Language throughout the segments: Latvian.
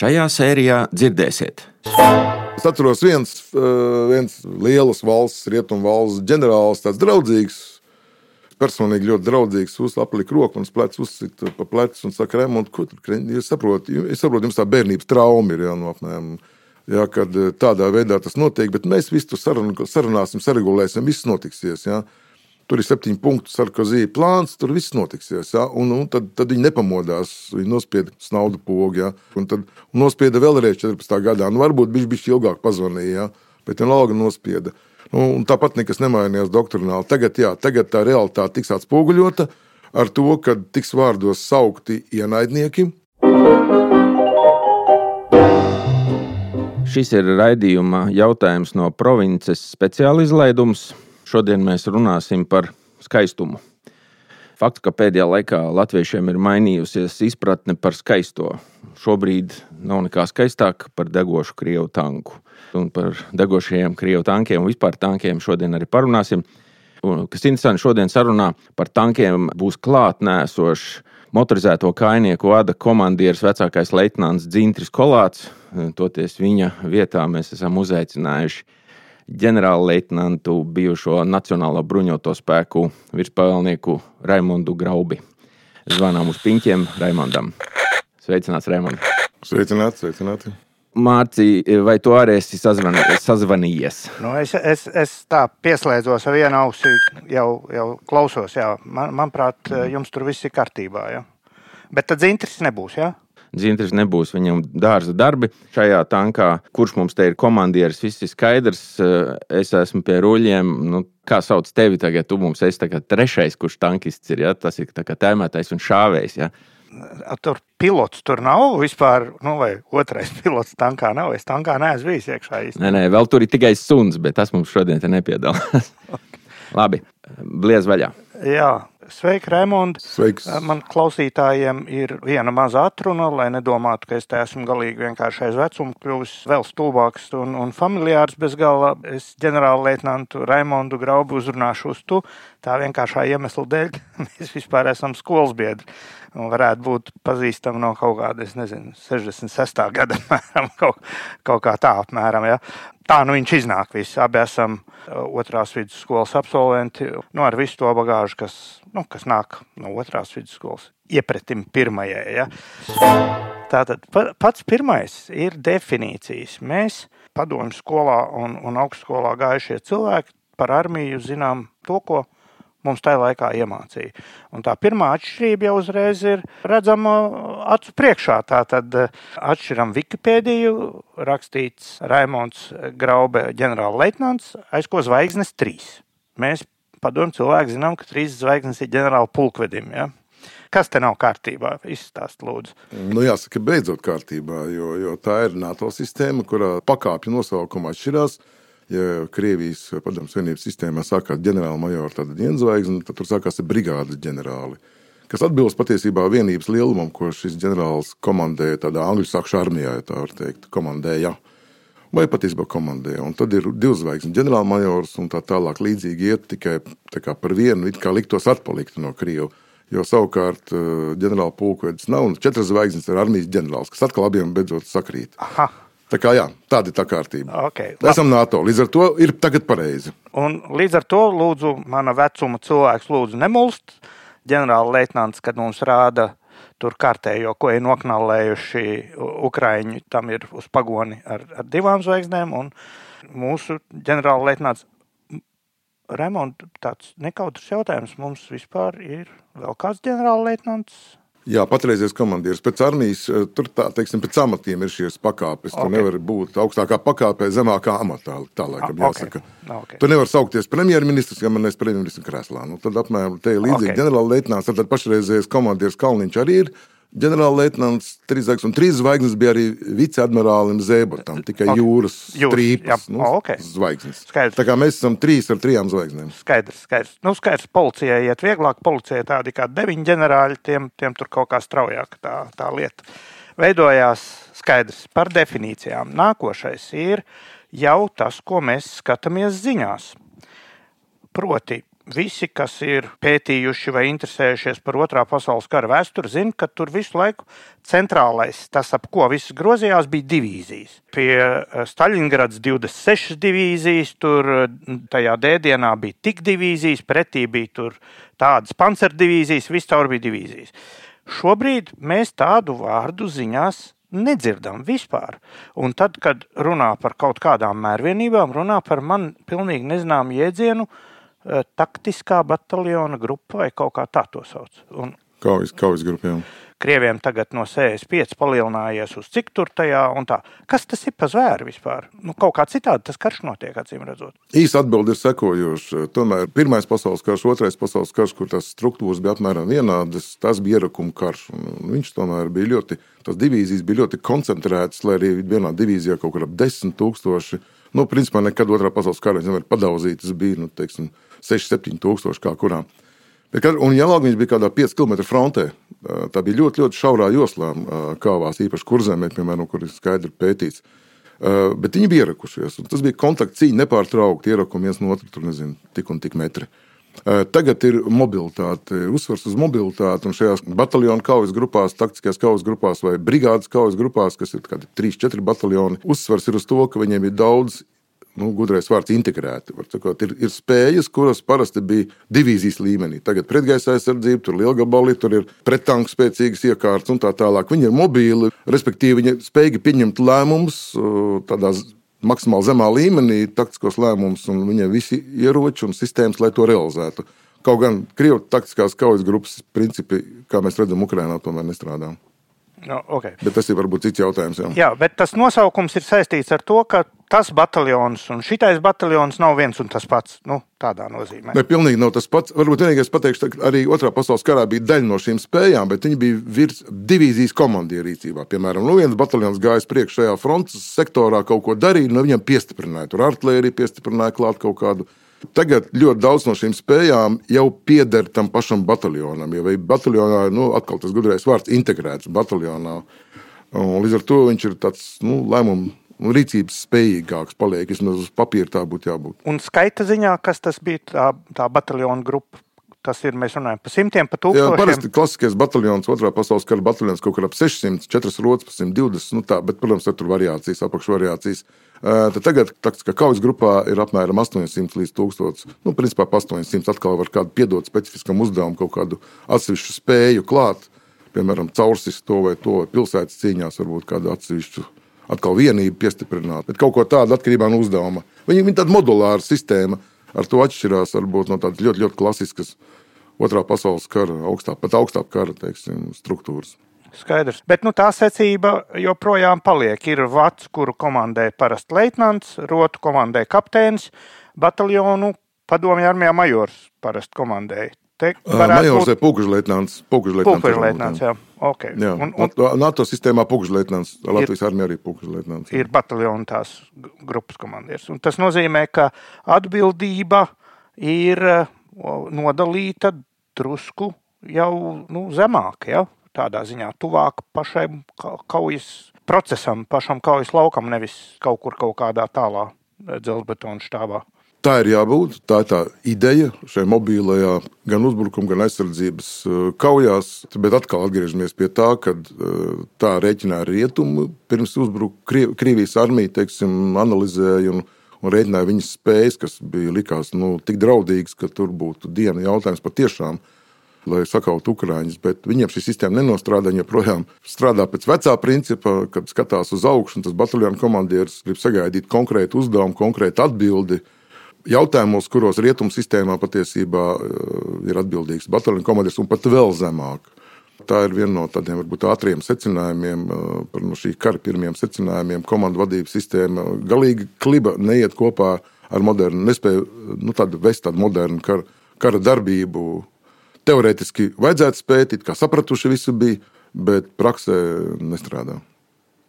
Šajā sērijā dzirdēsiet. Es atceros, viens, viens liels valsts, rietumu valsts ģenerālis, tāds draudzīgs, personīgi ļoti draudzīgs, uzlika roku un plecs uzsita pa plecu un saka, Remont, ko tur krēķi? Es saprotu, es saprotu, jums tā bērnības trauma ir, jā, no apmēram. Jā, kad tādā veidā tas notiek, bet mēs visu sarun, sarunāsim, saregulēsim, viss notiksies. Jā. Tur ir septiņu punktu sarkozī plāns, tur viss notiksies. Ja? Un, un tad, tad viņi nepamodās, viņi nospieda snaudu pogu. Ja? Un tad un nospieda vēlreiz 14. gadā. Nu, varbūt viņš bija ilgāk pazvanīja, ja? bet vienalga nospieda. Nu, tāpat nekas nemainījās doktrināli. Tagad, jā, tagad tā realitāte tiks atspoguļota ar to, ka tiks vārdos saukti ienaidnieki. Šis ir raidījuma jautājums no provinces speciāla izlaidums. Šodien mēs runāsim par skaistumu. Fakts, ka pēdējā laikā latviešiem ir mainījusies izpratne par skaisto. Šobrīd nav nekā skaistāka par degošu krievu tanku. Un par degošajiem krievu tankiem un vispār tankiem šodien arī parunāsim. Un, kas interesanti, šodien sarunā par tankiem būs klātnēsošs motorizēto kainieku vada komandieris vecākais leitnants Dzintris Kolāts. Toties viņa vietā mēs esam uzaicinājuši ģenerālleitnantu, bijušo Nacionālo bruņoto spēku virspavēlnieku Raimondu Graubi. Zvanām uz piņķiem Raimondam. Sveicināts, Raimond! Sveicināts, sveicināts! Mārci, vai tu arī esi sazvanījies? Nu, es, es, es tā pieslēdzos ar vienu ausi, jau, jau klausos. Jā. Man, manuprāt, jums tur viss ir kārtībā. Jā. Bet tad zintres nebūs. Jā? Zintris nebūs viņam dārza darbi. Šajā tankā, kurš mums te ir komandieris, viss ir skaidrs. Es esmu pie ruļļiem. Nu, kā sauc tevi tagad? Tu mums esi trešais, kurš tankists ir. Ja? Tas ir tēmētais un šāvējs. Ja? Tur pilots tur nav vispār, nu, vai otrais pilots tankā nav. Es tankā neesmu bijis iekšā īstenībā. Nē, nē, vēl tur ir tikai suns, bet tas mums šodien nepiedalās. Labi, bliez vaļā. Jā, Sveiki, Raimonds. Sveiks. Man klausītājiem ir viena maza atruna, lai nedomātu, ka es te esmu galīgi vienkārši aiz vecuma kļuvis vēl stulbāks un, un familiārs bez gala. Es ģenerāla leitnantu Raimondu Graubu uzrunāšu uz tu. Tā vienkāršā iemesla dēļ mēs vispār esam skolas biedri varētu būt pazīstama no kaut kāda, es nezinu, 66. gada apmēram, kaut, kaut kā tā apmēram. Ja. Tā nu viņš iznāk. Visi abi esam uh, otrās vidusskolas absolventi, nu, ar visu to bagāžu, kas, nu, kas nāk no otrās vidusskolas, iepratim pirmajai. Ja. Tātad pats pirmais ir definīcijas. Mēs padomju skolā un, un augstskolā gājušie cilvēki par armiju zinām to, ko mums tajā laikā iemācīja. Un tā pirmā atšķirība jau uzreiz ir redzama acu priekšā. Tā tad eh, atšķiram Wikipēdiju, rakstīts Raimons Graube, ģenerālleitnants, aiz ko zvaigznes trīs. Mēs padomju cilvēki zinām, ka trīs zvaigznes ir ģenerāla pulkvedim. Ja? Kas te nav kārtībā? Izstāst, lūdzu. Nu, jāsaka, beidzot kārtībā, jo, jo tā ir NATO sistēma, kurā pakāpju nosaukuma atšķirās ja Krievijas padomjas vienības sistēmā sākās ģenerālmajora, vienzvaigzne, tad tur sākās brigādes ģenerāli. Kas atbilst patiesībā vienības lielumam, ko šis ģenerālis komandēja tādā angļu sakšu armijā, ja tā var teikt, komandēja. Vai patiesībā komandēja. Un tad ir divas zvaigznes, ģenerālmajors un tā tālāk. Līdzīgi iet tikai par vienu, it kā liktos atpalikt no Krievijas. Jo savukārt eh, ģenerāla pulkvedis nav un četras zvaigznes ir armijas ģenerālis, kas atkal abiem beidzot sakrīt. Aha. Tā kā jā, tāda ir tā kārtība. Okay, Esam NATO. Līdz ar to ir tagad pareizi. Un līdz ar to lūdzu, mana vecuma cilvēks, lūdzu, nemulst. Ģenerāla leitnants, kad mums rāda tur kārtējo, ko ir noknalējuši Ukrāņi, tam ir uz pagoni ar, ar divām zvaigznēm. Un mūsu ģenerāla leitnants Raimonds, tāds nekautrs jautājums. Mums vispār ir vēl kāds ģenerāla leitnants Jā, patreizējais komandieris pēc armijas, eh, tur tā, teiksim, pēc amatiem ir šīs pakāpes. Okay. Tu nevari būt augstākā pakāpē, zemākā amatā. Tā laikam ah, jāsaka. Okay. Okay. Tu nevari saukties premjerministrs, ja man neesi premjerministrs krēslā. Nu, tad apmēram te ir līdzīgi okay. ģenerāla leitnants, tad pašreizējais komandieris Kalniņš arī ir ģenerālleitnants Trīsdārgs, un trīs zvaigznes bija arī viceadmirālim Zēbotam, tikai okay. jūras strīpas nu, okay. zvaigznes. Skaidrs. Tā kā mēs esam trīs ar trijām zvaigznēm. Skaidrs, skaidrs. Nu, skaidrs, policijai iet vieglāk, policijai tādi kā deviņi ģenerāļi, tiem, tiem tur kaut kā straujāk tā, tā lieta. Veidojās skaidrs par definīcijām. Nākošais ir jau tas, ko mēs skatāmies ziņās. Proti, visi, kas ir pētījuši vai interesējušies par otrā pasaules kara vēsturi, zina, ka tur visu laiku centrālais, tas ap ko viss grozījās, bija divīzijas. Pie eh, Staļingrads 26 divīzijas, tur tajā dēdienā bija tik divīzijas, pretī bija tādas pancerdivīzijas, viscaur bija divīzijas. Šobrīd mēs tādu vārdu ziņās nedzirdam vispār. Un tad, kad runā par kaut kādām mērvienībām, runā par man pilnīgi nezināmu jēdzienu, eh, taktiskā bataljona grupa vai kaut kā tā to sauc. Un Kaujas, kaujas grupām. Krieviem tagad no 65 palielinājies uz cik tur tajā un tā. Kas tas ir pa zvēru vispār? Nu, kaut kā citādi tas karš notiek, acīm redzot. Īsa atbilde ir sekojoša. Tomēr Pirmais pasaules karš, Otrais pasaules karš, kur tās struktūras bija apmēram vienādas, tas bija ierakuma karš. Un viņš tomēr bija ļoti, tās divīzijas bija ļoti koncentrētas, lai arī vienā divīzijā kaut kur ap desmit tūkstoši. Nu, principā nekad otrā pasaules karā nevar padaudzīt. Tas bija nu, teiksim, 6, 7 tūkstoši kā kurā. Un Jālaugiņš bija kādā 5 km frontē. Tā bija ļoti, ļoti šaurā joslā, kāvās, īpaši kurzemē, piemēram, kur ir skaidri pētīts. Bet viņi bija ierakušies. Tas bija kontakts cīņa nepārtraukti, ierakumi viens no otra, tur nezinu, tik un tik metri. Tagad ir mobilitāte, uzsvars uz mobilitāti. Un šajās bataljonu kaujas grupās, taktiskajās kaujas grupās vai brigādes kaujas grupās, kas ir 3-4 bataljoni, uzsvars ir uz to, ka viņiem ir daudz nu, gudrais vārds integrēti. Sakot, ir, ir spējas, kuras parasti bija divīzijas līmenī. Tagad pretgaisa aizsardzība, tur ir lielgabali, tur ir prettanku spēcīgas iekārtas un tā tālāk. Viņi ir mobili, respektīvi, viņi spēj pieņemt lēmumus tādā maksimāli zemā līmenī, taktiskos lēmumus, un viņiem visi ieroči un sistēmas, lai to realizētu. Kaut gan Krievijas taktiskās kaujas grupas principi, kā mēs redzam, Ukrajinā tomēr nestrādā. No, okay. Bet tas ir varbūt cits jautājums. Jā. jā, bet tas nosaukums ir saistīts ar to, ka tas bataljons un šitais bataljons nav viens un tas pats. Nu, tādā nozīmē. Ne, pilnīgi nav tas pats. Varbūt vienīgais pateikšu, ka arī Otrā pasaules karā bija daļa no šīm spējām, bet viņi bija virs divīzijas komandieru rīcībā. Piemēram, nu viens bataljons gājis priekšā šajā frontes sektorā, kaut ko darīja, no nu viņiem piestiprināja. Tur artērija piestiprināja klāt kaut kādu Tagad ļoti daudz no šīm spējām jau pieder tam pašam bataljonam. Ja bataljonā ir nu, atkal tas gudrais vārds integrēts bataljonā. Un līdz ar to viņš ir tāds nu, lēmumu un rīcības spējīgāks paliek. Vismaz uz papīra tā būtu jābūt. Un skaita ziņā, kas tas bija tā, tā bataljona grupa? Tas ir, mēs runājam par simtiem, par tūkstošiem. Jā, parasti klasiskais bataljons, otrā pasaules kara bataljons kaut kur ap 600, 4 rotas, 120. Nu tā, bet, protams, tur variācijas, apakšvariācijas. Tad tagad taktiskā kaujas grupā ir apmēram 800 līdz 1000. Nu, principā 800 atkal var kādu piedot specifiskam uzdevumam, kaut kādu atsevišķu spēju klāt. Piemēram, caursist to vai to, vai pilsētas cīņās varbūt kādu atsevišķu atkal vienību piestiprināt. Bet kaut ko tādu atkarībā no uzdevuma. Viņi ir tāda modulāra sistēma, ar to atšķirās varbūt no tādas ļoti, ļoti klasiskas otrā pasaules kara, augstā, pat augstā kara teiksim, struktūras. Skaidrs. Bet nu, tā secība joprojām paliek. Ir vats, kuru komandē parasti leitnants, rotu komandē kapteinis, bataljonu padomju armijā majors parasti komandēja. Majors būt... ir pūkužleitnants. Pūkužleitnants, jā. Okay. jā. Un, un... NATO sistēmā pūkužleitnants, Latvijas armijā arī pūkužleitnants. Ir bataljona tās grupas komandieris. Un tas nozīmē, ka atbildība ir nodalīta drusku jau nu, zemāk. Ja? tādā ziņā tuvāk pašam kaujas procesam, pašam kaujas laukam, nevis kaut kur kaut kādā tālā eh, dzelzbetona štāvā. Tā ir jābūt. Tā ir tā ideja šajā mobilajā, gan uzbrukuma, gan aizsardzības eh, kaujās. Bet atkal atgriežamies pie tā, ka eh, tā rēķināja rietumu. Pirms uzbruka Krievijas armija, teiksim, analizēja un, un rēķināja viņas spējas, kas bija likās nu, tik draudīgas, ka tur būtu diena jautājums patiešām lai sakautu ukrāņus. Bet viņiem šī sistēma nenostrādā. Viņi joprojām strādā pēc vecā principa, kad skatās uz augšu, un tas bataljona komandieris grib sagaidīt konkrētu uzdevumu, konkrētu atbildi. Jautājumos, kuros rietumu sistēmā patiesībā eh, ir atbildīgs bataljona komandieris un pat vēl zemāk. Tā ir viena no tādiem varbūt ātriem secinājumiem, eh, par no šī kara pirmiem secinājumiem. Komandu vadības sistēma galīgi kliba neiet kopā ar modernu, nespēja nu, tādu vest tādu modernu kara, kara darbību teorētiski vajadzētu spēt, kā sapratuši visu bija, bet praksē nestrādā.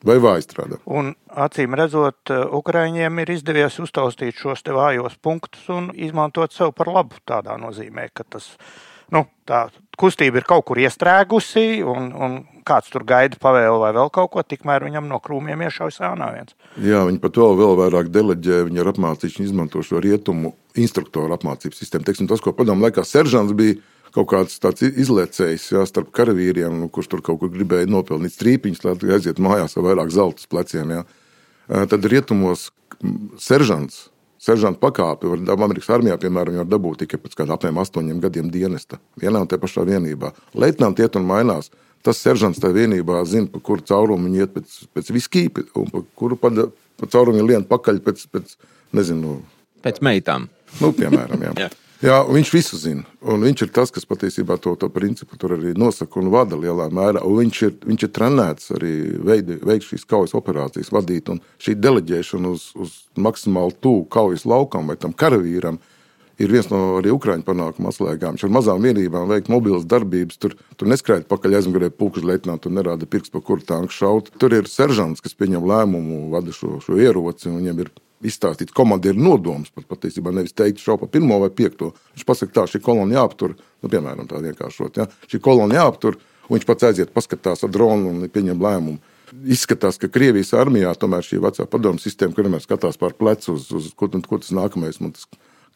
Vai vāji strādā? Un, acīm redzot, Ukrāņiem ir izdevies uztaustīt šos vājos punktus un izmantot sev par labu. Tādā nozīmē, ka tas nu, tā kustība ir kaut kur iestrēgusi, un, un kāds tur gaida pavēlu vai vēl kaut ko, tikmēr viņam no krūmiem iešaujas ānā viens. Jā, viņi pat vēl, vēl vairāk deleģē, viņi ir apmācījuši, izmanto šo rietumu instruktoru apmācības sistēmu. Teiksim, tas, ko padomu laikā seržants bija, kaut kāds tāds izliecējs jā, starp karavīriem, kurš tur kaut kur gribēja nopelnīt strīpiņus, lai aiziet mājās ar vairāk zelta pleciem. Jā. Tad rietumos seržants. Seržanta pakāpe var Amerikas armijā, piemēram, var dabūt tikai pēc kādiem apmēram astoņiem gadiem dienesta. Vienā un tajā pašā vienībā. Leitnants iet un mainās. Tas seržants tajā vienībā zina, pa kuru caurumu viņi iet pēc, pēc viskija, un pa kuru pa, pa caurumu viņi lien pakaļ pēc, pēc nezinu. Pēc meitām. Nu, piemēram, jā. jā. Jā, viņš visu zina. Un viņš ir tas, kas patiesībā to, to principu tur arī nosaka un vada lielā mērā. Un viņš ir, viņš ir trenēts arī veikt šīs kaujas operācijas, vadīt. Un šī deleģēšana uz, uz maksimāli tuvu kaujas laukam vai tam karavīram ir viens no arī Ukrāņu panākuma atslēgām. Viņš ar mazām vienībām veikt mobilas darbības. Tur, tur neskrēja pakaļ aizmugurē pulkšs leitnants, tur nerāda pirksts, pa kuru tanku šaut. Tur ir seržants, kas pieņem lēmumu, vada šo, šo ieroci, un viņam ir izstāstīts komandieru nodoms, pat patiesībā nevis teikt šo pa pirmo vai piekto. Viņš pasakā, tā šī kolona jāaptur, nu, piemēram, tā vienkāršot. Ja? Šī kolona jāaptur, un viņš pats aiziet, paskatās ar dronu un pieņem lēmumu. Izskatās, ka Krievijas armijā tomēr šī vecā padomu sistēma, kur vienmēr skatās pār plecu uz, uz ko, ko tas nākamais man tas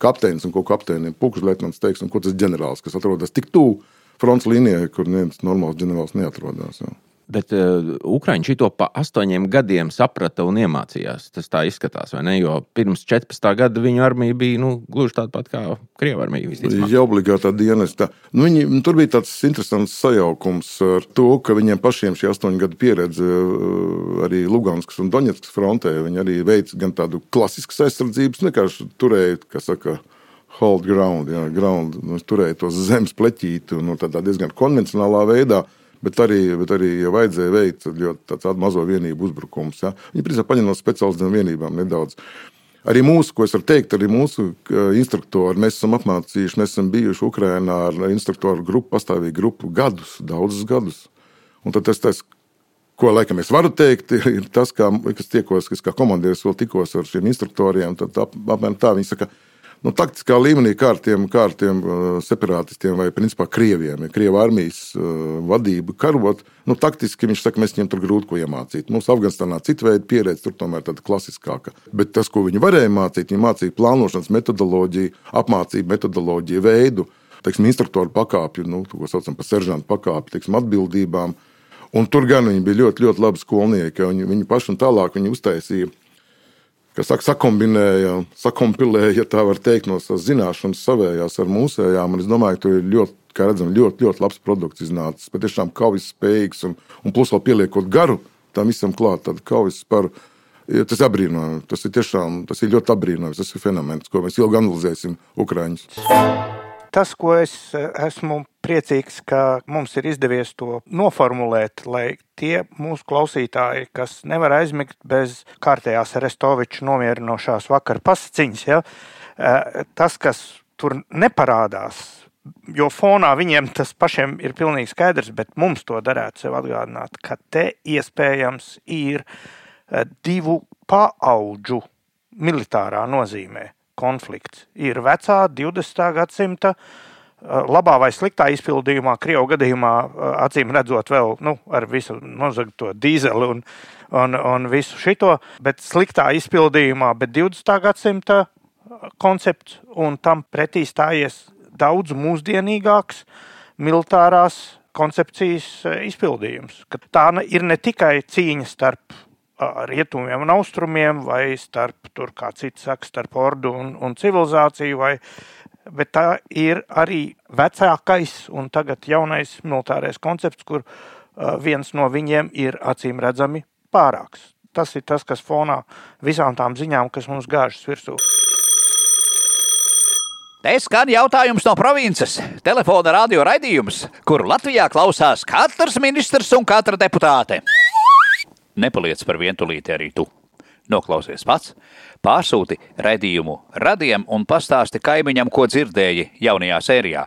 kapteinis un ko kapteinim pukšlietnants teiks, un ko tas ģenerālis, kas atrodas tik tuvu fronts līnijai, kur neviens normāls ģenerālis neatrodas. Ja. Bet uh, Ukrāņi šo pa astoņiem gadiem saprata un iemācījās. Tas tā izskatās, vai ne? Jo pirms 14. gada viņu armija bija nu, gluži tāda pat kā Krievijas armija. Jā, obligātā dienesta. Nu, viņi, nu, tur bija tāds interesants sajaukums ar to, ka viņiem pašiem šī astoņu gadu pieredze uh, arī Luganskas un Doņetskas frontē. Viņi arī veica gan tādu klasiskas aizsardzības, vienkārši turēja, kas saka, hold ground, jā, ground nu, turēja tos zemes pleķīti nu, tādā diezgan konvencionālā veidā bet arī, bet arī ja vajadzēja veikt tādu mazo vienību uzbrukumus. Ja. Viņi principā paņem no speciālistiem vienībām nedaudz. Arī mūsu, ko es varu teikt, arī mūsu instruktori, mēs esam apmācījuši, mēs esam bijuši Ukrajinā ar instruktoru grupu, pastāvīgu grupu gadus, daudzus gadus. Un tad tas, tas ko laikam es varu teikt, ir tas, kā, kas tiekos, kas kā komandieris vēl tikos ar šiem instruktoriem. Tad apmēram tā viņi saka, nu, taktiskā līmenī kārtiem, kārtiem uh, separātistiem vai principā krieviem, ja krievu armijas uh, vadību karot, nu, taktiski viņš saka, mēs viņiem tur grūti ko iemācīt. Mums Afganistānā cita veida pieredze, tur tomēr tāda klasiskāka. Bet tas, ko viņi varēja mācīt, viņi mācīja plānošanas metodoloģiju, apmācību metodoloģiju, veidu, teiksim, instruktoru pakāpju, nu, ko saucam par seržantu pakāpju, teiksim, atbildībām. Un tur gan viņi bija ļoti, ļoti labi skolnieki. Viņi, viņi paši un tālāk viņi uztaisīja kas saka, sakombinēja, sakompilēja, ja tā var teikt, no savas zināšanas savējās ar mūsējām. Es domāju, ka tur ir ļoti, kā redzam, ļoti, ļoti labs produkts iznācis. Patiešām kaujas spējīgs un, un plus vēl pieliekot garu tam visam klāt, tad kaujas par. Tas ir apbrīnojami. Tas ir tiešām tas ir ļoti apbrīnojams. Tas ir fenomens, ko mēs ilgi analizēsim Ukrāņus tas, ko es eh, esmu priecīgs, ka mums ir izdevies to noformulēt, lai tie mūsu klausītāji, kas nevar aizmigt bez kārtējās Restoviča nomierinošās vakara pasaciņas, ja, tas, kas tur neparādās, jo fonā viņiem tas pašiem ir pilnīgi skaidrs, bet mums to darētu sev atgādināt, ka te iespējams ir divu paauģu militārā nozīmē konflikts ir vecā 20. gadsimta labā vai sliktā izpildījumā, Krievijas gadījumā, acīm redzot, vēl nu, ar visu nozagto dīzeli un, un, un visu šito, bet sliktā izpildījumā, bet 20. gadsimta koncepts un tam pretī stājies daudz mūsdienīgāks militārās koncepcijas izpildījums. Ka tā ir ne tikai cīņa starp rietumiem un austrumiem, vai starp, tur, kā cits saka, starp ordu un, un civilizāciju, vai, bet tā ir arī vecākais un tagad jaunais militārais koncepts, kur viens no viņiem ir acīm redzami pārāks. Tas ir tas, kas fonā visām tām ziņām, kas mums gāžas virsū. Te skan jautājums no provinces. Telefona radio raidījums, kuru Latvijā klausās katrs ministrs un katra deputāte. Nepaliec par vientulīti arī tu. Noklausies pats, pārsūti raidījumu radiem un pastāsti kaimiņam, ko dzirdēji jaunajā sērijā.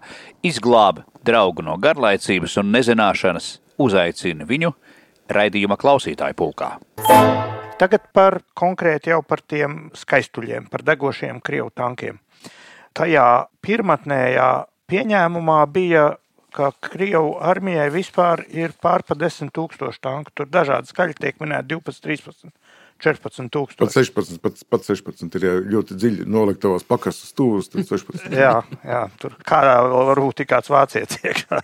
Izglābi draugu no garlaicības un nezināšanas, uzaicini viņu raidījuma klausītāju pulkā. Tagad par konkrēti jau par tiem skaistuļiem, par degošiem krievu tankiem. Tajā pirmotnējā pieņēmumā bija ka Krievu armijai vispār ir pārpa 10 tūkstoši tanku. Tur dažādi skaļi tiek minēti 12, 13. 14,000. Pat 16, pat, pat 16 ir ļoti dziļi noliktavās pakastas stūros. Tad 16. jā, jā, tur kādā vēl var būt kāds vācietis iekšā.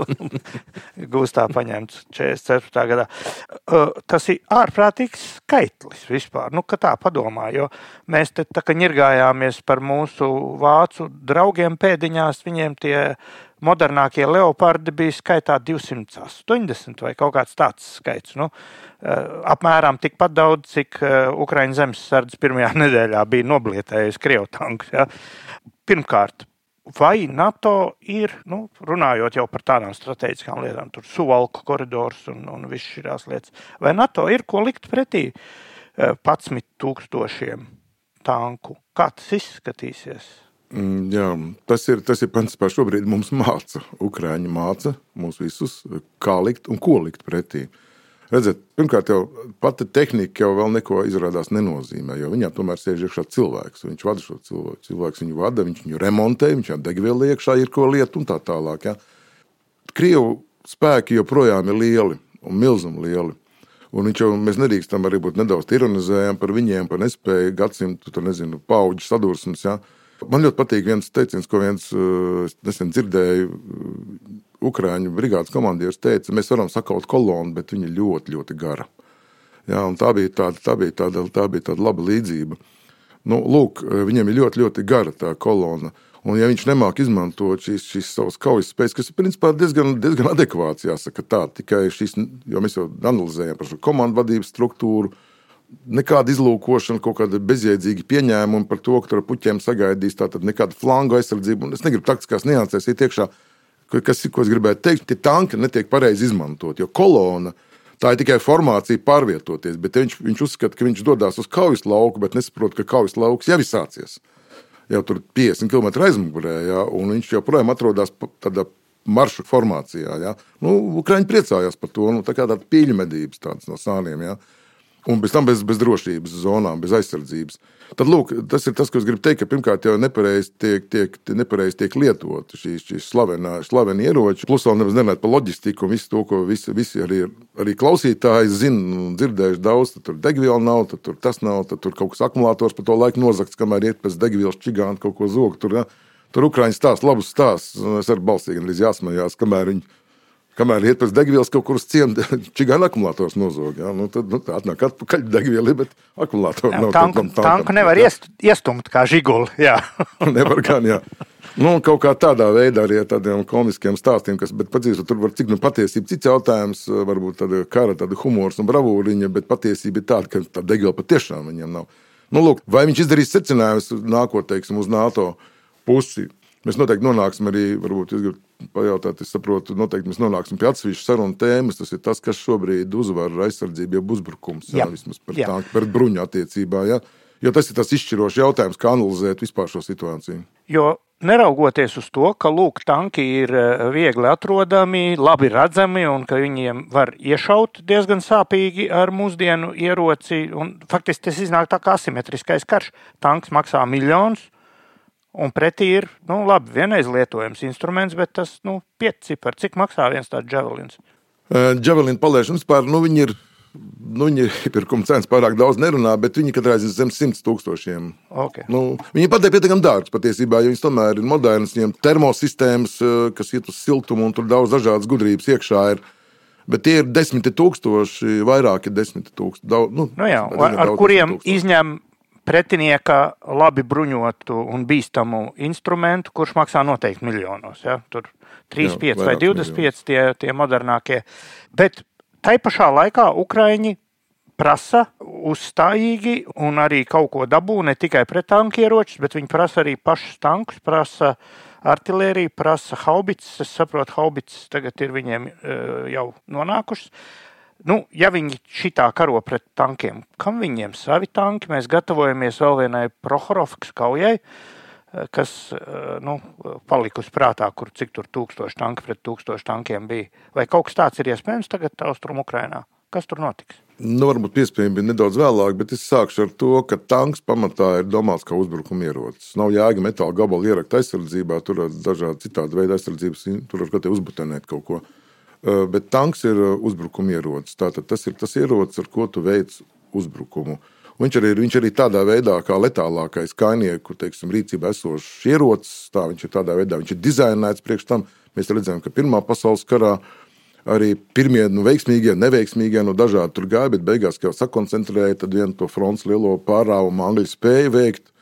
Gūstā paņemts 44. gadā. Tas ir ārprātīgs skaitlis vispār. Nu, tā padomā, jo mēs te tā kā ņirgājāmies par mūsu vācu draugiem pēdiņās, viņiem tie modernākie leopardi bija skaitā 280 vai kaut kāds tāds skaits. Nu, eh, apmēram tikpat daudz, cik eh, Ukraiņu zemesardzes pirmajā nedēļā bija noblietējis Krievu tankus. Ja. Pirmkārt, vai NATO ir, nu, runājot jau par tādām strateģiskām lietām, tur suvalku koridors un, un viss šīs lietas, vai NATO ir ko likt pretī 11 eh, tūkstošiem tanku? Kā tas izskatīsies? Mm, jā, tas ir tas, ir principā šobrīd mums māca. Ukrāņi māca mūs visus, kā likt un ko likt pretī. Redziet, pirmkārt, jau pati tehnika jau vēl neko izrādās nenozīmē, jo viņā tomēr sēž iekšā cilvēks. Viņš vada šo cilvēku. Cilvēks viņu vada, viņš viņu remontē, viņš jau degvielu iekšā ir ko lietu un tā tālāk. Ja. Krievu spēki joprojām ir lieli un milzīgi lieli. Un viņš jau, mēs nedrīkstam arī būt nedaudz ironizējami par viņiem, par nespēju gadsimtu, nezinu, pauģu sadursmes. Ja. Man ļoti patīk viens teiciens, ko viens eh, nesen dzirdēju. Eh, Ukrāņu brigādes komandieris teica, mēs varam sakaut kolonu, bet viņa ļoti, ļoti gara. Jā, tā, bija tāda, tā, bija tāda, tā bija tāda laba līdzība. Nu, lūk, eh, viņam ir ļoti, ļoti gara tā kolona. Un, ja viņš nemāk izmantot šīs, šīs savas kaujas spējas, kas ir principā diezgan, diezgan adekvāts, jāsaka tā, tikai šīs, jo mēs jau analizējam par šo komandu vadības struktūru, uh, nekāda izlūkošana, kaut kāda bezjēdzīga pieņēmuma par to, ka tur puķiem sagaidīs nekāda flangu aizsardzība. Un es negribu taktiskās niansēs iet iekšā, kas ir, ko es gribētu teikt, tie tanki netiek pareizi izmantot, jo kolona tā ir tikai formācija pārvietoties, viņš, viņš uzskata, ka viņš dodas uz kaujas lauku, bet nesaprot, ka kaujas lauks jau ir sācies. Jau tur 50 km aizmugurē, ja, un viņš joprojām atrodas tādā maršu formācijā. Ja. Nu, Ukraiņi priecājās par to, nu, tā kā tāda pīļu medības no sāniem. Ja. Un bez tam bez, bez drošības zonām, bez aizsardzības. Tad, lūk, tas ir tas, ko es gribu teikt, ka pirmkārt jau nepareizi tiek, tiek, nepareiz tiek lietot šīs, šīs slavenie ieroči. Plus vēl nemaz nerunāt par loģistiku un visu to, ko visi, visi arī, arī klausītāji zina un dzirdējuši daudz. Tad tur degviela nav, tad tur tas nav, tad tur kaut kas akumulators pa to laiku nozagts, kamēr iet pēc degvielas čigāna kaut ko zog. Tur, ja? tur Ukraiņas stāsta labus stāstus. Es ar balsīgi arī jāsmējās, kamēr viņi Kamēr iet pēc degvielas kaut kur uz ciemu, čigāna akumulators nozog. Ja? Nu, tad nu, atnāk atpakaļ degviela, bet akumulators nav. Tanku, tam, tanku nevar iest, iestumt kā žiguli. nevar gan, jā. Nu, kaut kā tādā veidā arī ar tādiem komiskiem stāstiem, kas, bet padzīvot, tur var cik nu patiesība cits jautājums, varbūt tāda kara, tāda humors un bravūriņa, bet patiesība ir tāda, ka tā degviela patiešām viņam nav. Nu, lūk, vai viņš izdarīs secinājumus nākotnē, teiksim, uz NATO pusi? Mēs noteikti nonāksim arī, varbūt jūs gribat pajautāt, es saprotu, noteikti mēs nonāksim pie atsevišķas sarunu tēmas. Tas ir tas, kas šobrīd uzvar aizsardzību, jau uzbrukums, jā, jā, vismaz par, tā, par bruņu attiecībā. Jā. Jo tas ir tas izšķirošs jautājums, kā analizēt vispār šo situāciju. Jo neraugoties uz to, ka lūk, tanki ir eh, viegli atrodami, labi redzami un ka viņiem var iešaut diezgan sāpīgi ar mūsdienu ieroci, un faktiski tas iznāk tā kā asimetriskais karš. Tanks maksā miljonus Un pretī ir, nu, labi, vienreiz lietojams instruments, bet tas, nu, piecipar, cik maksā viens tāds javelins? Uh, Javelina palaišana vispār, nu, viņi ir, nu, viņi ir iepirkuma cenas pārāk daudz nerunā, bet viņi katrā ziņā zem 100 tūkstošiem. Okay. Nu, viņi pat ir pietiekami dārgs patiesībā, jo viņas tomēr ir modernas, viņiem termosistēmas, kas iet uz siltumu un tur daudz dažādas gudrības iekšā ir. Bet tie ir desmiti tūkstoši, vairāki desmiti tūkstoši. Daudz, nu, nu jā, ar, ar kuriem izņem pretinieka labi bruņotu un bīstamu instrumentu, kurš maksā noteikti miljonos. Ja? Tur 3, 5 vai 25 tie, tie modernākie. Bet tai pašā laikā Ukraiņi prasa uzstājīgi un arī kaut ko dabū ne tikai pret tankieročus, bet viņi prasa arī pašus tankus, prasa artilēriju, prasa haubicas. Es saprotu, haubicas tagad ir viņiem uh, jau nonākušas. Nu, ja viņi šitā karo pret tankiem, kam viņiem savi tanki? Mēs gatavojamies vēl vienai Prohorovkas kaujai, eh, kas eh, nu, palikusi prātā, kur cik tur tūkstoši tanki pret tūkstoši tankiem bija. Vai kaut kas tāds ir iespējams tagad Austrum Ukrainā? Kas tur notiks? Nu, varbūt piespējami bija nedaudz vēlāk, bet es sākšu ar to, ka tanks pamatā ir domāts kā uzbrukuma ierocis. Nav jēga metāla gabalu ierakt aizsardzībā, tur ir dažādi citādi veidi aizsardzības, tur var uzbutenēt kaut ko. Bet tanks ir uzbrukuma ierocis. Tātad tas ir tas ierocis, ar ko tu veic uzbrukumu. Viņš arī, viņš arī tādā veidā, kā letālākais kainieku teiksim, rīcībā esošs ierocis, tā viņš ir tādā veidā, viņš ir dizainēts priekš tam. Mēs redzējām, ka Pirmā pasaules karā arī pirmie nu, veiksmīgie, neveiksmīgie, no nu, dažādi tur gāja, bet beigās jau sakoncentrēja vienu to fronts lielo pārāvumu angļu spēju veikt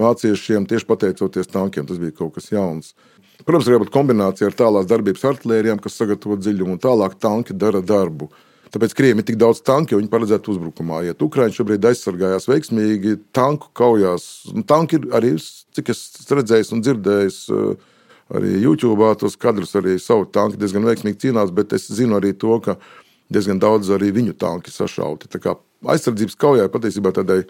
vāciešiem tieši pateicoties tankiem. Tas bija kaut kas jauns. Protams, ir jābūt kombinācijai ar tālās darbības artērijām, kas sagatavo dziļumu, un tālāk tanki dara darbu. Tāpēc Krievijam ir tik daudz tanku, jo viņi paredzētu uzbrukumā. Ja Ukraiņš šobrīd aizsargājās veiksmīgi, tanku kaujās. Tanki ir arī, cik es redzēju un dzirdēju, eh, arī YouTube tos kadrus, arī savu tanku diezgan veiksmīgi cīnās, bet es zinu arī to, ka diezgan daudz arī viņu tanki sašauti. Aizsardzības kaujā patiesībā tādai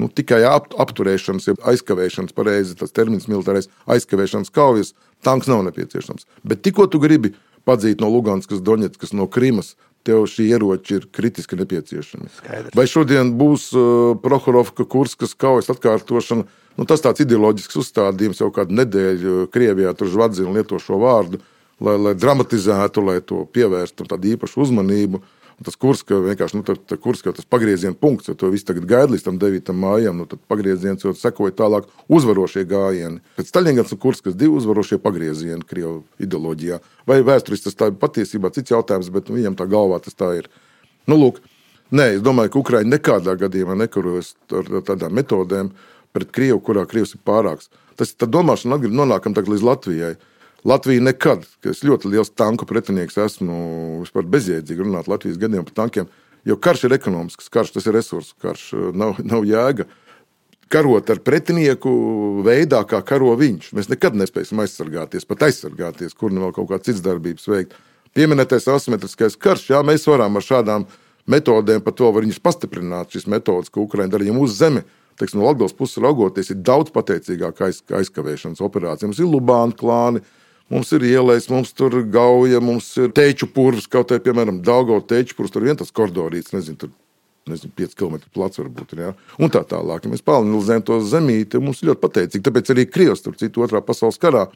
nu, tikai ap, apturēšanas, ja aizkavēšanas, pareizi tas termins, militārais aizkavēšanas kaujas, tanks nav nepieciešams. Bet tikko tu gribi padzīt no Luganskas, Doņetskas, no Krimas, tev šī ieroči ir kritiski nepieciešami. Skaidrs. Vai šodien būs uh, Prohorovka, Kurskas kaujas atkārtošana? Nu, tas tāds ideoloģisks uzstādījums jau kādu nedēļu Krievijā tur žvadzina lieto šo vārdu, lai, lai dramatizētu, lai to pievērstu tādu īpašu uzmanību. Uh, Tas kurs, ka vienkārši nu, tā, tā kurs, tas pagrieziena punkts, jo to viss tagad gaida līdz tam 9. mājām, nu, tad pagrieziens jau sekoja tālāk uzvarošie gājieni. Pēc Staļingrāds un Kurskas divi uzvarošie pagriezieni Krievu ideoloģijā. Vai vēsturiski tas tā ir patiesībā cits jautājums, bet nu, viņam tā galvā tas tā ir. Nu, lūk, nē, es domāju, ka Ukraiņa nekādā gadījumā nekarojas ar tādām metodēm pret Krievu, kurā Krievs ir pārāks. Tas ir domāšana, nonākam līdz Latvijai. Latvija nekad, ka es ļoti liels tanku pretinieks esmu, vispār bezjēdzīgi runāt Latvijas gadiem par tankiem, jo karš ir ekonomisks karš, tas ir resursu karš, nav, nav jēga. Karot ar pretinieku veidā, kā karo viņš. Mēs nekad nespēsim aizsargāties, pat aizsargāties, kur nu vēl kaut kādas citas darbības veikt. Pieminētais asimetriskais karš, jā, mēs varam ar šādām metodēm, pat to var viņus pastiprināt, šīs metodas, ko Ukraiņa darīja uz zemi. Teiksim, no Latvijas puses raugoties, ir daudz pateicīgāk aiz, aizkavēšanas operācija. Mums ir Lubāna klāni, Mums ir ielais, mums tur gauja, mums ir teču purvs, kaut arī, piemēram, Daugo teču purvs, tur viens tas koridorīts, nezinu, tur nezinu, 5 km plats varbūt. Ja? Un tā tālāk. Ja mēs palielinām to zemīti, mums ļoti pateicīgi. Tāpēc arī Krievs, tur citu otrā pasaules karā,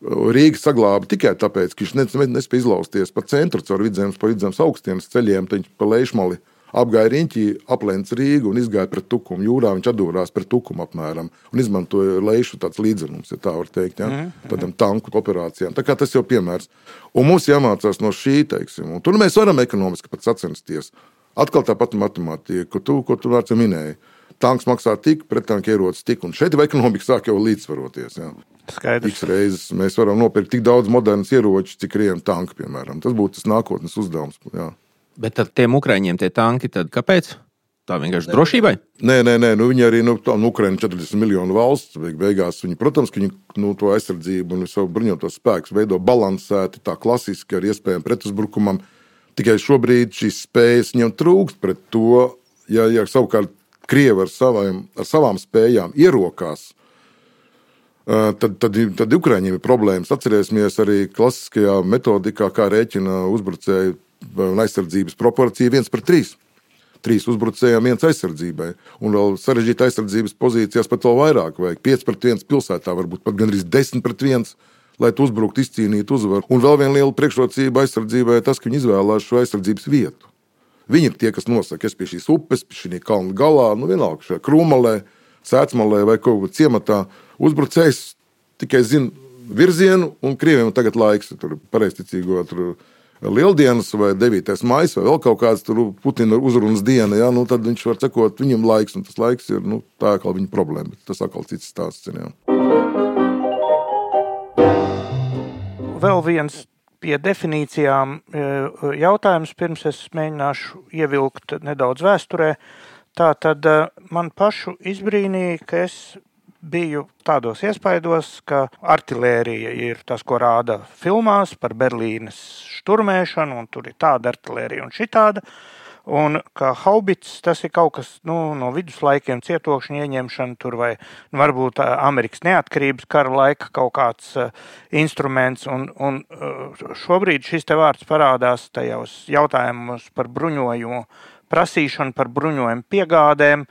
Rīga saglāba tikai tāpēc, ka viņš nespēja izlausties pa centru caur vidzemes, pa vidzemes augstienes ceļiem, tad viņš pa lejšmali apgāja riņķī, aplēca Rīgu un izgāja pret tukumu. Jūrā viņš atdūrās pret tukumu apmēram un izmantoja lejušu tāds līdzeklis, ja tā var teikt, ja? mm -hmm. tādam tanku operācijām. Tā kā tas jau piemērs. Un mums jāmācās no šī, teiksim, un tur mēs varam ekonomiski pat sacensties. Atkal tāpat matemātika, ko tu, ko tu vārds minēji. Tanks maksā tik, pretanka ierocis tik, un šeit ekonomika sāk jau līdzsvaroties. Ja? Skaidrs. Tiks reizes mēs varam nopirkt tik daudz modernas ieročus, cik krieviem tanki, piemēram. Tas būtu tas nākotnes uzdevums. Jā. Bet tad tiem ukrāņiem tie tanki, tad kāpēc? Tā vienkārši drošībai? Nē, nē, nē nu viņi arī, nu, tā, nu, Ukraiņa 40 miljonu valsts, beigās viņi, protams, ka viņi, nu, to aizsardzību un savu bruņoto spēku veido balansēti, tā klasiski ar iespējām pretuzbrukumam. Tikai šobrīd šīs spējas viņam trūkst pret to, ja, ja savukārt Krievi ar, savām, ar savām spējām ierokās, tad, tad, tad Ukraiņiem ir problēmas. Atcerēsimies arī klasiskajā metodikā, kā rēķina uzbrucēju un aizsardzības proporcija viens pret trīs. Trīs uzbrucējiem, viens aizsardzībai. Un vēl sarežģīta aizsardzības pozīcijās pat vēl vairāk. Vajag 5 pret 1 pilsētā, varbūt pat gandrīz 10 pret 1 lai tu uzbruktu, izcīnītu uzvaru. Un vēl viena liela priekšrocība aizsardzībai ir tas, ka viņi izvēlās šo aizsardzības vietu. Viņi ir tie, kas nosaka, es pie šīs upes, pie šī kalna galā, nu vienalga šajā krūmalē, sēcmalē vai kaut kur ciematā. Uzbrucējs tikai zina virzienu, un krieviem tagad laiks tur pareizticīgo tur Lieldienas vai 9. maija vai vēl kaut kāds Putina uzrunas diena, ja, nu, tad viņš var sekot viņam laiks, un tas laiks ir nu, tā kā viņa problēma. Tas atkal cits stāsts. Ja. Vēl viens pie definīcijām e, jautājums, pirms es mēģināšu ievilkt nedaudz vēsturē. Tā tad e, man pašu izbrīnīja, ka es biju tādos iespaidos, ka artērija ir tas, ko rāda filmās par Berlīnes šturmēšanu, un tur ir tāda artērija un šitāda. Un kā haubits, tas ir kaut kas nu, no viduslaikiem, cietokšņa ieņemšana, tur vai nu, varbūt Amerikas neatkarības kara laika kaut kāds uh, instruments. Un, un uh, šobrīd šis te vārds parādās tajos jautājumos par bruņojumu prasīšanu, par bruņojumu piegādēm.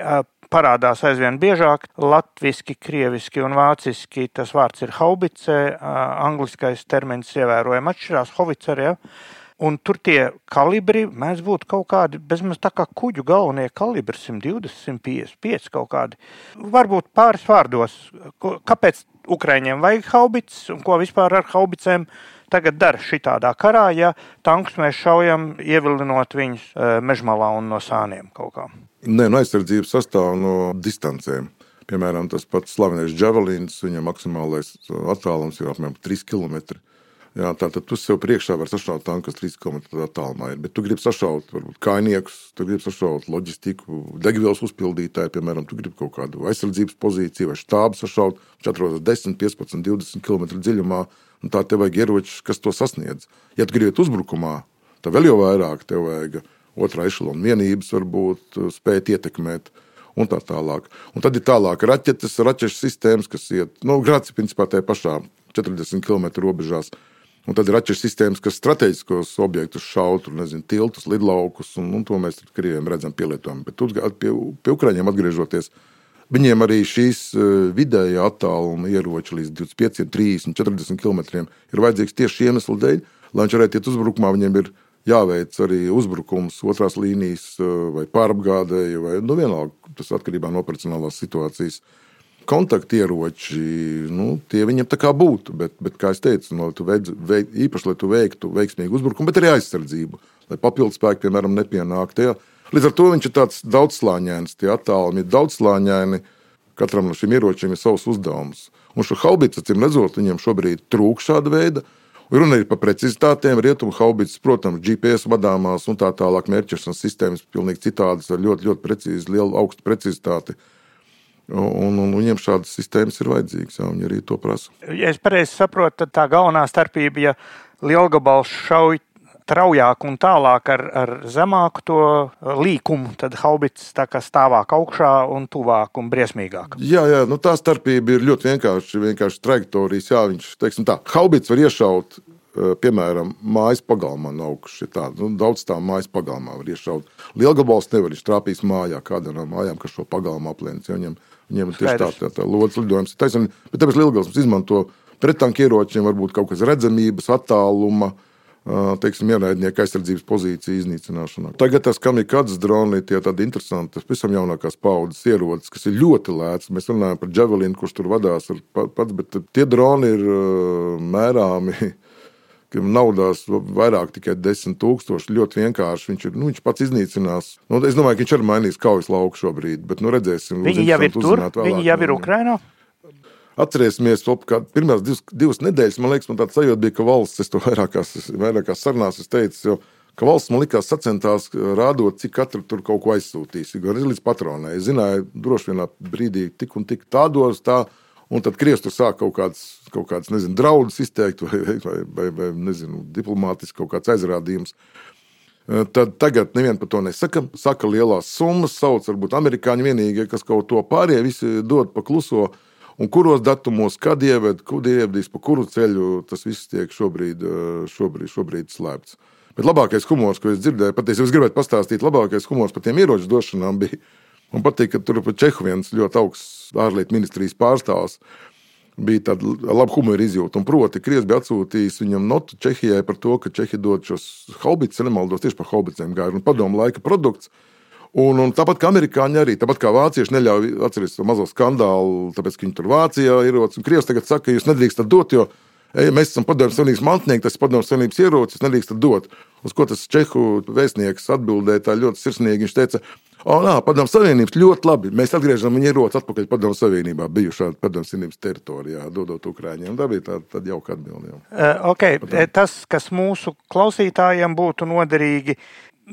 Uh, parādās aizvien biežāk. Latvijasiski, krieviski un vāciski tas vārds ir haubice, angliskais termins ievērojami atšķirās, hovicer. Ja? Un tur tie kalibri mēdz būt kaut kādi, bezmaz tā kā kuģu galvenie kalibri, 120, 155 kaut kādi. Varbūt pāris vārdos, kāpēc Ukraiņiem vajag haubits un ko vispār ar haubicēm tagad dara šitādā karā, ja tankus mēs šaujam, ievilinot viņus mežmalā un no sāniem kaut kā. Nē, no aizsardzības sastāv no distancēm. Piemēram, tas pats slavenais Javelins, viņa maksimālais attālums ir apmēram 3 km. Jā, tātad tu sev priekšā vari sašaut tanku, kas 3 km attālumā. Bet tu gribi sašaut varbūt, kainiekus, tu gribi sašaut loģistiku, degvielas uzpildītāju, piemēram, tu gribi kaut kādu aizsardzības pozīciju vai štābu sašaut, viņš atrodas 10, 15, 20 km dziļumā. Tā tev vajag ieroči, kas to sasniedz. Ja tu gribi uzbrukumā, tad vēl jau vairāk tev vajag otrā ešalona vienības, varbūt spēt ietekmēt un tā tālāk. Un tad ir tālāk raķetes, raķešu sistēmas, kas iet, nu, grāci principā tajā pašā 40 km robežās. Un tad ir atšķirīgas sistēmas, kas strateģiskos objektus šautu, nezinu, tiltus, lidlaukus, un, un to mēs krieviem redzam pielietojami. Bet tur pie, pie Ukraiņiem atgriežoties, viņiem arī šīs e, vidējā attāluma ieroči līdz 25, 30, 40 km ir vajadzīgs tieši šī iemesla dēļ, lai viņš varētu iet uzbrukumā. Viņiem ir jāveic arī uzbrukums otrās līnijas e, vai pārapgādēji, vai nu, vienalga tas atkarībā no operacionālās situācijas kontaktieroči, nu, tie viņam tā kā būtu. Bet, bet kā jau teicu, no, tu veid, īpaši, lai tu veiktu veiksmīgu uzbrukumu, bet arī aizsardzību, lai papildus spēki, piemēram, nepienāktu. Līdz ar to viņš ir tāds daudzslāņains, tie attālumi ir daudzslāņaini. Katram no šiem ieročiem ir savs uzdevums. Un šo haubicu, acīm redzot, viņiem šobrīd trūkst šāda veida. Runa ir par precizitātēm, rietumu haubītas, protams, GPS vadāmās un tā tālāk mērķēšanas sistēmas, pilnīgi citādas, ar ļoti, ļoti precīzi, lielu augstu precizitāti. Un, un viņiem šādas sistēmas ir vajadzīgas. Jā, viņi arī to prasa. Ja es pareizi saprotu, tad tā galvenā starpība, ja lielgabals šauj straujāk un tālāk ar, ar zemāku to līkumu, tad haubits tā kā stāvāk augšā un tuvāk un briesmīgāk. Jā, jā nu tā starpība ir ļoti vienkārši. Vienkārši trajektorijas, jā, viņš, teiksim tā, haubits var iešaut piemēram, mājas pagalmā no augšas. Tā, nu, daudz tā mājas pagalmā var iešaut. Lielgabals nevar iztrāpīt mājā, kāda no mājām, kas šo pagalmu aplēns. Ja viņam Viņiem ir tieši tā, tā, tā lodes lidojums. Taisn, bet tāpēc Lielgals izmanto pretanku ieročiem, varbūt kaut kādas redzamības, attāluma. Teiksim, ienaidnieka aizsardzības pozīciju iznīcināšanā. Tagad tas kamikādas droni ir tādi interesanti, tas pavisam jaunākās paudzes ierocis, kas ir ļoti lēts. Mēs runājam par Javelinu, kurš tur vadās pats, bet tie droni ir mērāmi naudās vairāk tikai 10,000. Ļoti vienkārši. Viņš, ir, nu, viņš pats iznīcinās. Nu, es domāju, ka viņš arī mainīs kaujas lauku šobrīd, bet nu, redzēsim. Viņi jau ir tur, vēlāk, viņi jau ir Ukrainā. Atcerēsimies, ka pirmās divas, divas nedēļas, man liekas, man tāds sajūta bija, ka valsts, es to vairākās, vairākās sarunās teicu, jo, ka valsts man likās sacentās rādot, cik katra tur kaut ko aizsūtīs. Gan līdz patronai. Es zināju, droši vienā brīdī tik un tik tādos, tā, un tad Krievs tur sāk kaut kāds kaut kāds nezinu, draudus izteikt, vai, vai, vai, vai nezinu, diplomātiski kaut kāds aizrādījums. Eh, tad tagad neviens par to nesaka. Saka lielās summas, sauc varbūt amerikāņi vienīgie, kas kaut to pārējie visi dod pa kluso. Un kuros datumos, kad ieved, kur ievedīs, pa kuru ceļu tas viss tiek šobrīd, eh, šobrīd, šobrīd slēpts. Bet labākais humors, ko es dzirdēju, patiesībā es gribētu pastāstīt, labākais humors par tiem ieroču došanām bija. Man patīk, ka tur pa Čehu viens ļoti augsts ārlietu ministrijas pārstāvs bija tāda laba humora izjūta. Un proti, Krievs bija atsūtījis viņam notu Čehijai par to, ka Čehija dod šos haubicus, nemaldos tieši par haubiciem gāju, un padomu laika produkts. Un, un tāpat kā amerikāņi arī, tāpat kā vācieši neļauj atcerēties to mazo skandālu, tāpēc, ka viņi tur Vācijā ir ierocis. Krievs tagad saka, ka jūs nedrīkstat dot, jo Ej, mēs esam padomju savienības mantinieki, tas ir padomju savienības ierocis, nedrīkstat dot. Uz ko tas čehu vēstnieks atbildēja tā ļoti sirsnīgi. Viņš teica, O, nā, padomu savienības ļoti labi. Mēs atgriežam viņu ieroci atpakaļ padomu savienībā, bijušā padomu savienības teritorijā, dodot Ukrāņiem. Tā bija tāda tā jauka atbilde. Uh, okay. Padomu. Tas, kas mūsu klausītājiem būtu noderīgi,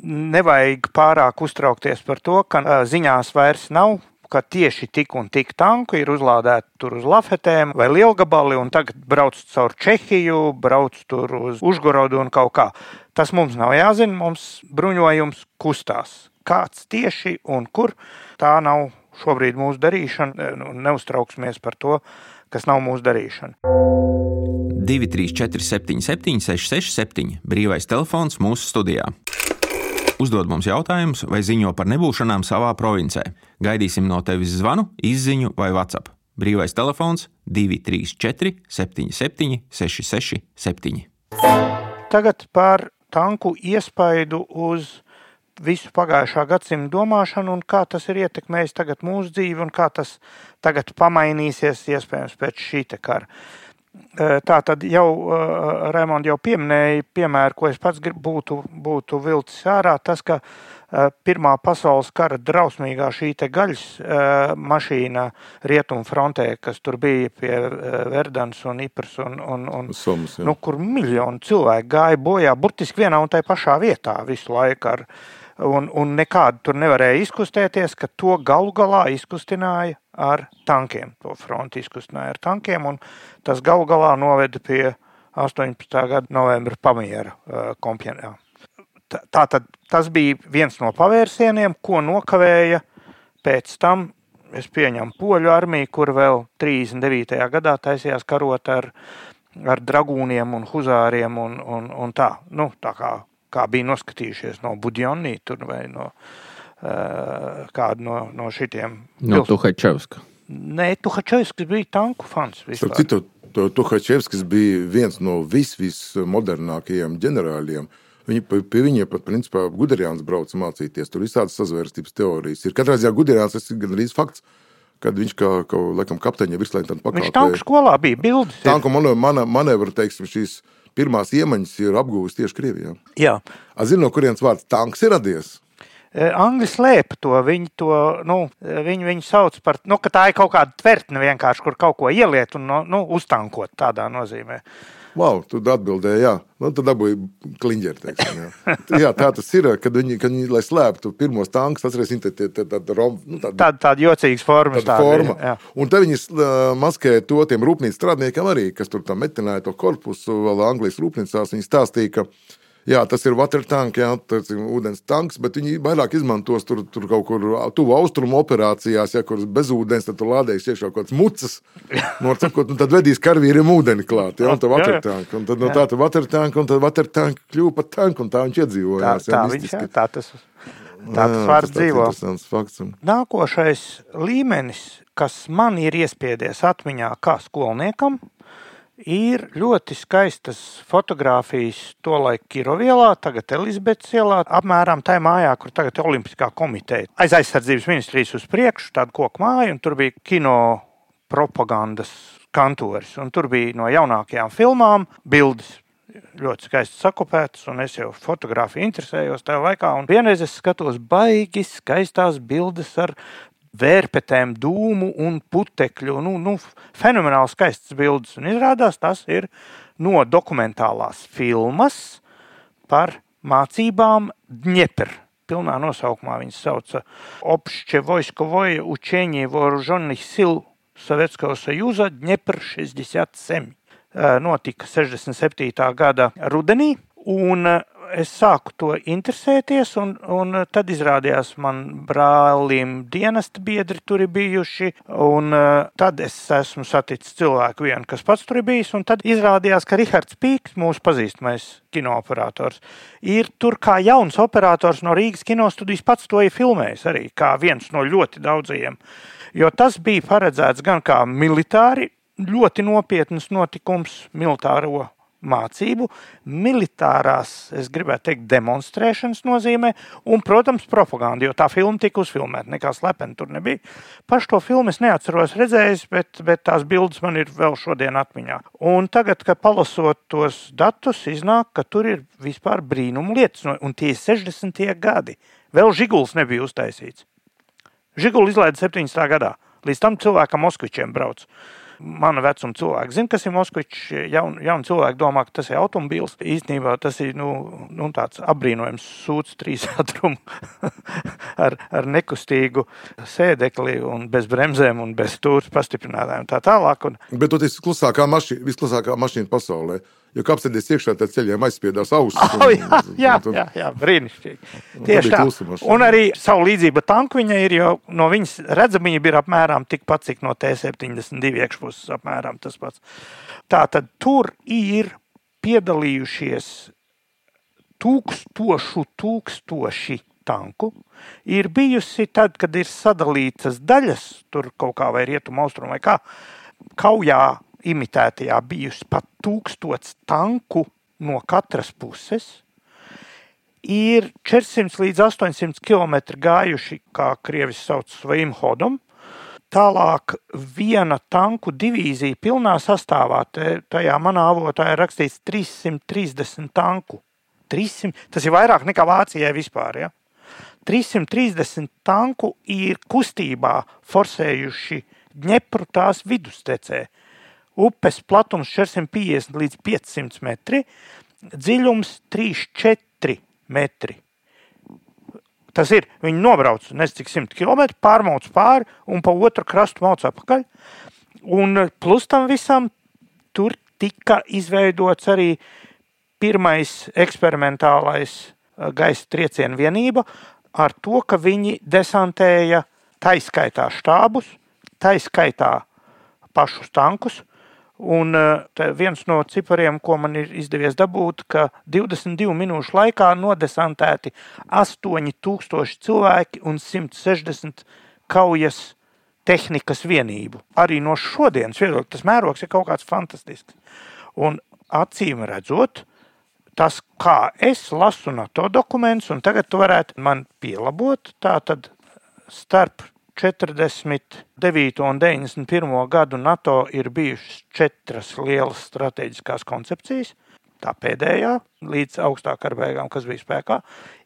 nevajag pārāk uztraukties par to, ka ziņās vairs nav ka tieši tik un tik tanku ir uzlādēti tur uz lafetēm vai lielgabali, un tagad brauc caur Čehiju, brauc tur uz Užgorodu un kaut kā. Tas mums nav jāzina, mums bruņojums kustās. Kāds tieši un kur, tā nav šobrīd mūsu darīšana, nu, neuztrauksimies par to, kas nav mūsu darīšana. 234, 77, 667, brīvais telefons mūsu studijā. Uzdod mums jautājumus vai ziņo par nebūšanām savā provincē. Gaidīsim no tevis zvanu, izziņu vai WhatsApp. Brīvais telefons 234, 77, 667. Tagad par tanku iespaidu uz visu pagājušā gadsimta domāšanu un kā tas ir ietekmējis tagad mūsu dzīvi un kā tas tagad pamainīsies iespējams pēc šī kara. Tā tad jau Raimonds jau pieminēja piemēru, ko es pats būtu, būtu vilcis ārā. Tas, ka Pirmā pasaules kara drausmīgā šī gaļas mašīna rietumfrontē, kas tur bija pie Verdans un Ipras, un, un, un, Somas, nu, kur miljoni cilvēku gāja bojā burtiski vienā un tajā pašā vietā visu laiku. Ar, un, un nekādu tur nevarēja izkustēties, ka to galu galā izkustināja ar tankiem. To fronti izkustināja ar tankiem, un tas galu galā noveda pie 18. gada novembra pamiera uh, kompjanā. Tā tad tas bija viens no pavērsieniem, ko nokavēja pēc tam. Es pieņemu poļu armiju, kur vēl 39. gadā taisījās karot ar, ar dragūniem un huzāriem un, un, un tā. Nu, tā kā kā bija noskatījušies no Budjonī vai no uh, kāda no, no šitiem. No Tuhačevska. Nē, Tuhačevskis bija tanku fans. Starp citu, Tuhačevskis bija viens no visvismodernākajiem ģenerāļiem. Viņi, pie viņiem pat, principā, Gudrijāns brauca mācīties. Tur visādas sazvērstības teorijas ir. Katrā ziņā Gudrijāns tas ir gan arī fakts, kad viņš kā, kā laikam, kapteiņa virslētā pakāpē. Viņš tanku skolā bija bildes. Tanku manevru, teiksim, šīs pirmās iemaņas ir apgūtas tieši Krievijā. Jā. Zinu, no kurienes vārds tanks ir radies. E, Angļi slēpa to. Viņi to nu, viņi, viņi sauc par nu, tā ir kaut kāda tvertne, vienkārši kur kaut ko ieliet un nu, uztankot tādā nozīmē. Wow, tu atbildēji, jā, nu, tad dabūji kliņģeri. Teiksim, jā. jā, tā tas ir, kad viņi, kad viņi lai slēptu pirmos tankus, atceries, tā, tā, tā, tā, nu, tāda, tāda, tāda jocīga forma. Tāda forma. Jā. Un te viņi maskēja to tiem rūpnīcas strādniekiem arī, kas tur metināja to korpusu vēl Anglijas rūpnīcās. Viņi stāstīja, ka Jā, tas ir water tanks, jā, tas ir ūdens tanks, bet viņi vairāk izmantos tur, tur kaut kur tuvu austrumu operācijās, ja kur bez ūdens, tad tur lādējas iekšā kaut kāds mucas. No, sakot, tad vedīs karavīriem ūdeni klāt, ja, un tā water tank. Un tad no tā tā water tank, un tad water tank kļūpa par tanku, un tā viņš iedzīvojās. Tā, tā, viņš, jā, tā tas, tā tas vārds dzīvo. Fakts. Nākošais līmenis, kas man ir iespiedies atmiņā kā skolniekam, Ir ļoti skaistas fotogrāfijas tolaik Kirovielā, tagad Elizabetes ielā, apmēram tajā mājā, kur tagad ir Olimpiskā komiteja. Aiz aizsardzības ministrijas uz priekšu, tāda koku māja, un tur bija kino propagandas kantoris. Tur bija no jaunākajām filmām bildes ļoti skaisti sakopētas, un es jau fotografiju interesējos tajā laikā. Vienreiz es skatos baigi skaistās bildes ar vērpetēm, dūmu un putekļu. Nu, nu, fenomenāli skaists bildes. Un izrādās, tas ir no dokumentālās filmas par mācībām Dņepr. Pilnā nosaukumā viņas sauca Obšķe Vojskovoja učenie Voružonih sil Sovietskого Союза Dņepr 67. Notika 67. gada rudenī, un es sāku to interesēties, un, un tad izrādījās, man brālim dienesta biedri tur ir bijuši, un uh, tad es esmu saticis cilvēku vienu, kas pats tur ir bijis, un tad izrādījās, ka Rihards Pīks, mūsu pazīstamais kinooperators, ir tur kā jauns operators no Rīgas kinostudijas pats to ir filmējis arī kā viens no ļoti daudzajiem, jo tas bija paredzēts gan kā militāri, ļoti nopietns notikums militāro mācību, militārās, es gribētu teikt, demonstrēšanas nozīmē, un, protams, propaganda, jo tā filma tika uzfilmēta, nekā slepeni tur nebija. Pašu to filmu es neatceros redzējis, bet, bet tās bildes man ir vēl šodien atmiņā. Un tagad, kad palasot tos datus, iznāk, ka tur ir vispār brīnuma lietas, un tie ir 60. gadi. Vēl žiguls nebija uztaisīts. Žiguli izlaida 17. gadā. Līdz tam cilvēkam Moskvičiem brauc. Mana vecuma cilvēki zina, kas ir Moskvičs. Jauni jaun cilvēki domā, ka tas ir automobīls. Īstenībā tas ir nu, nu, tāds apbrīnojams sūds trīs ātrumu ar, ar nekustīgu sēdekli un bez bremzēm un bez stūres pastiprinātājiem tā tālāk. Un... Bet tu esi klusākā mašīna, visklusākā mašīna pasaulē. Jo kā apsēties iekšā tajā ceļā, aizspiedās ausis. Oh, jā, jā, jā, jā, brīnišķīgi. Tieši tā. Un arī savu līdzību tanku viņai ir, jo no viņas redzamība ir apmēram tikpat, cik no T72 iekšpuses apmēram tas pats. Tā tad tur ir piedalījušies tūkstošu tūkstoši tanku. Ir bijusi tad, kad ir sadalītas daļas, tur kaut kā vai rietumu, austrumu vai kā, kaujā imitētajā bijusi pat tūkstots tanku no katras puses. Ir 400 līdz 800 km gājuši, kā krievis sauc, svajim hodam. Tālāk viena tanku divīzija pilnā sastāvā, te, tajā manā avotā ir rakstīts 330 tanku. 300, tas ir vairāk nekā Vācijai vispār. Ja? 330 tanku ir kustībā forsējuši Dņepru tās vidustecē. Upes platums 450 līdz 500 metri, dziļums 3-4 metri. Tas ir, viņi nobrauc nezinu, cik simt km, pārmauc pāri un pa otru krastu mauc atpakaļ. Un plus tam visam tur tika izveidots arī pirmais eksperimentālais gaisa trieciena vienība ar to, ka viņi desantēja taiskaitā štābus, taiskaitā pašus tankus, Un eh, viens no cipariem, ko man ir izdevies dabūt, ka 22 minūšu laikā nodesantēti 8000 cilvēki un 160 kaujas tehnikas vienību. Arī no šodienas viedokļa tas mērogs ir kaut kāds fantastisks. Un acīm redzot, tas, kā es lasu NATO dokumentus, un tagad tu varētu man pielabot, tā tad starp 49. un 91. gadu NATO ir bijušas četras lielas strateģiskās koncepcijas. Tā pēdējā, līdz augstākā beigām, kas bija spēkā,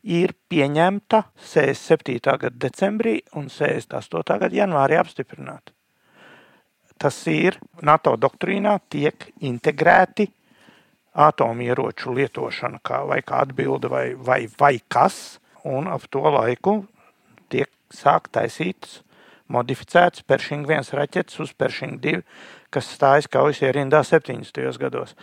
ir pieņemta 67. gada decembrī un 68. gada janvārī apstiprināta. Tas ir NATO doktrīnā, tiek integrēti atomieroču lietošana kā, vai kā atbilde vai, vai, vai kas, un ap to laiku sāk taisīt modificēts Pershing 1 raķetes uz Pershing 2, kas stājas kaujas ierindā 70. gados.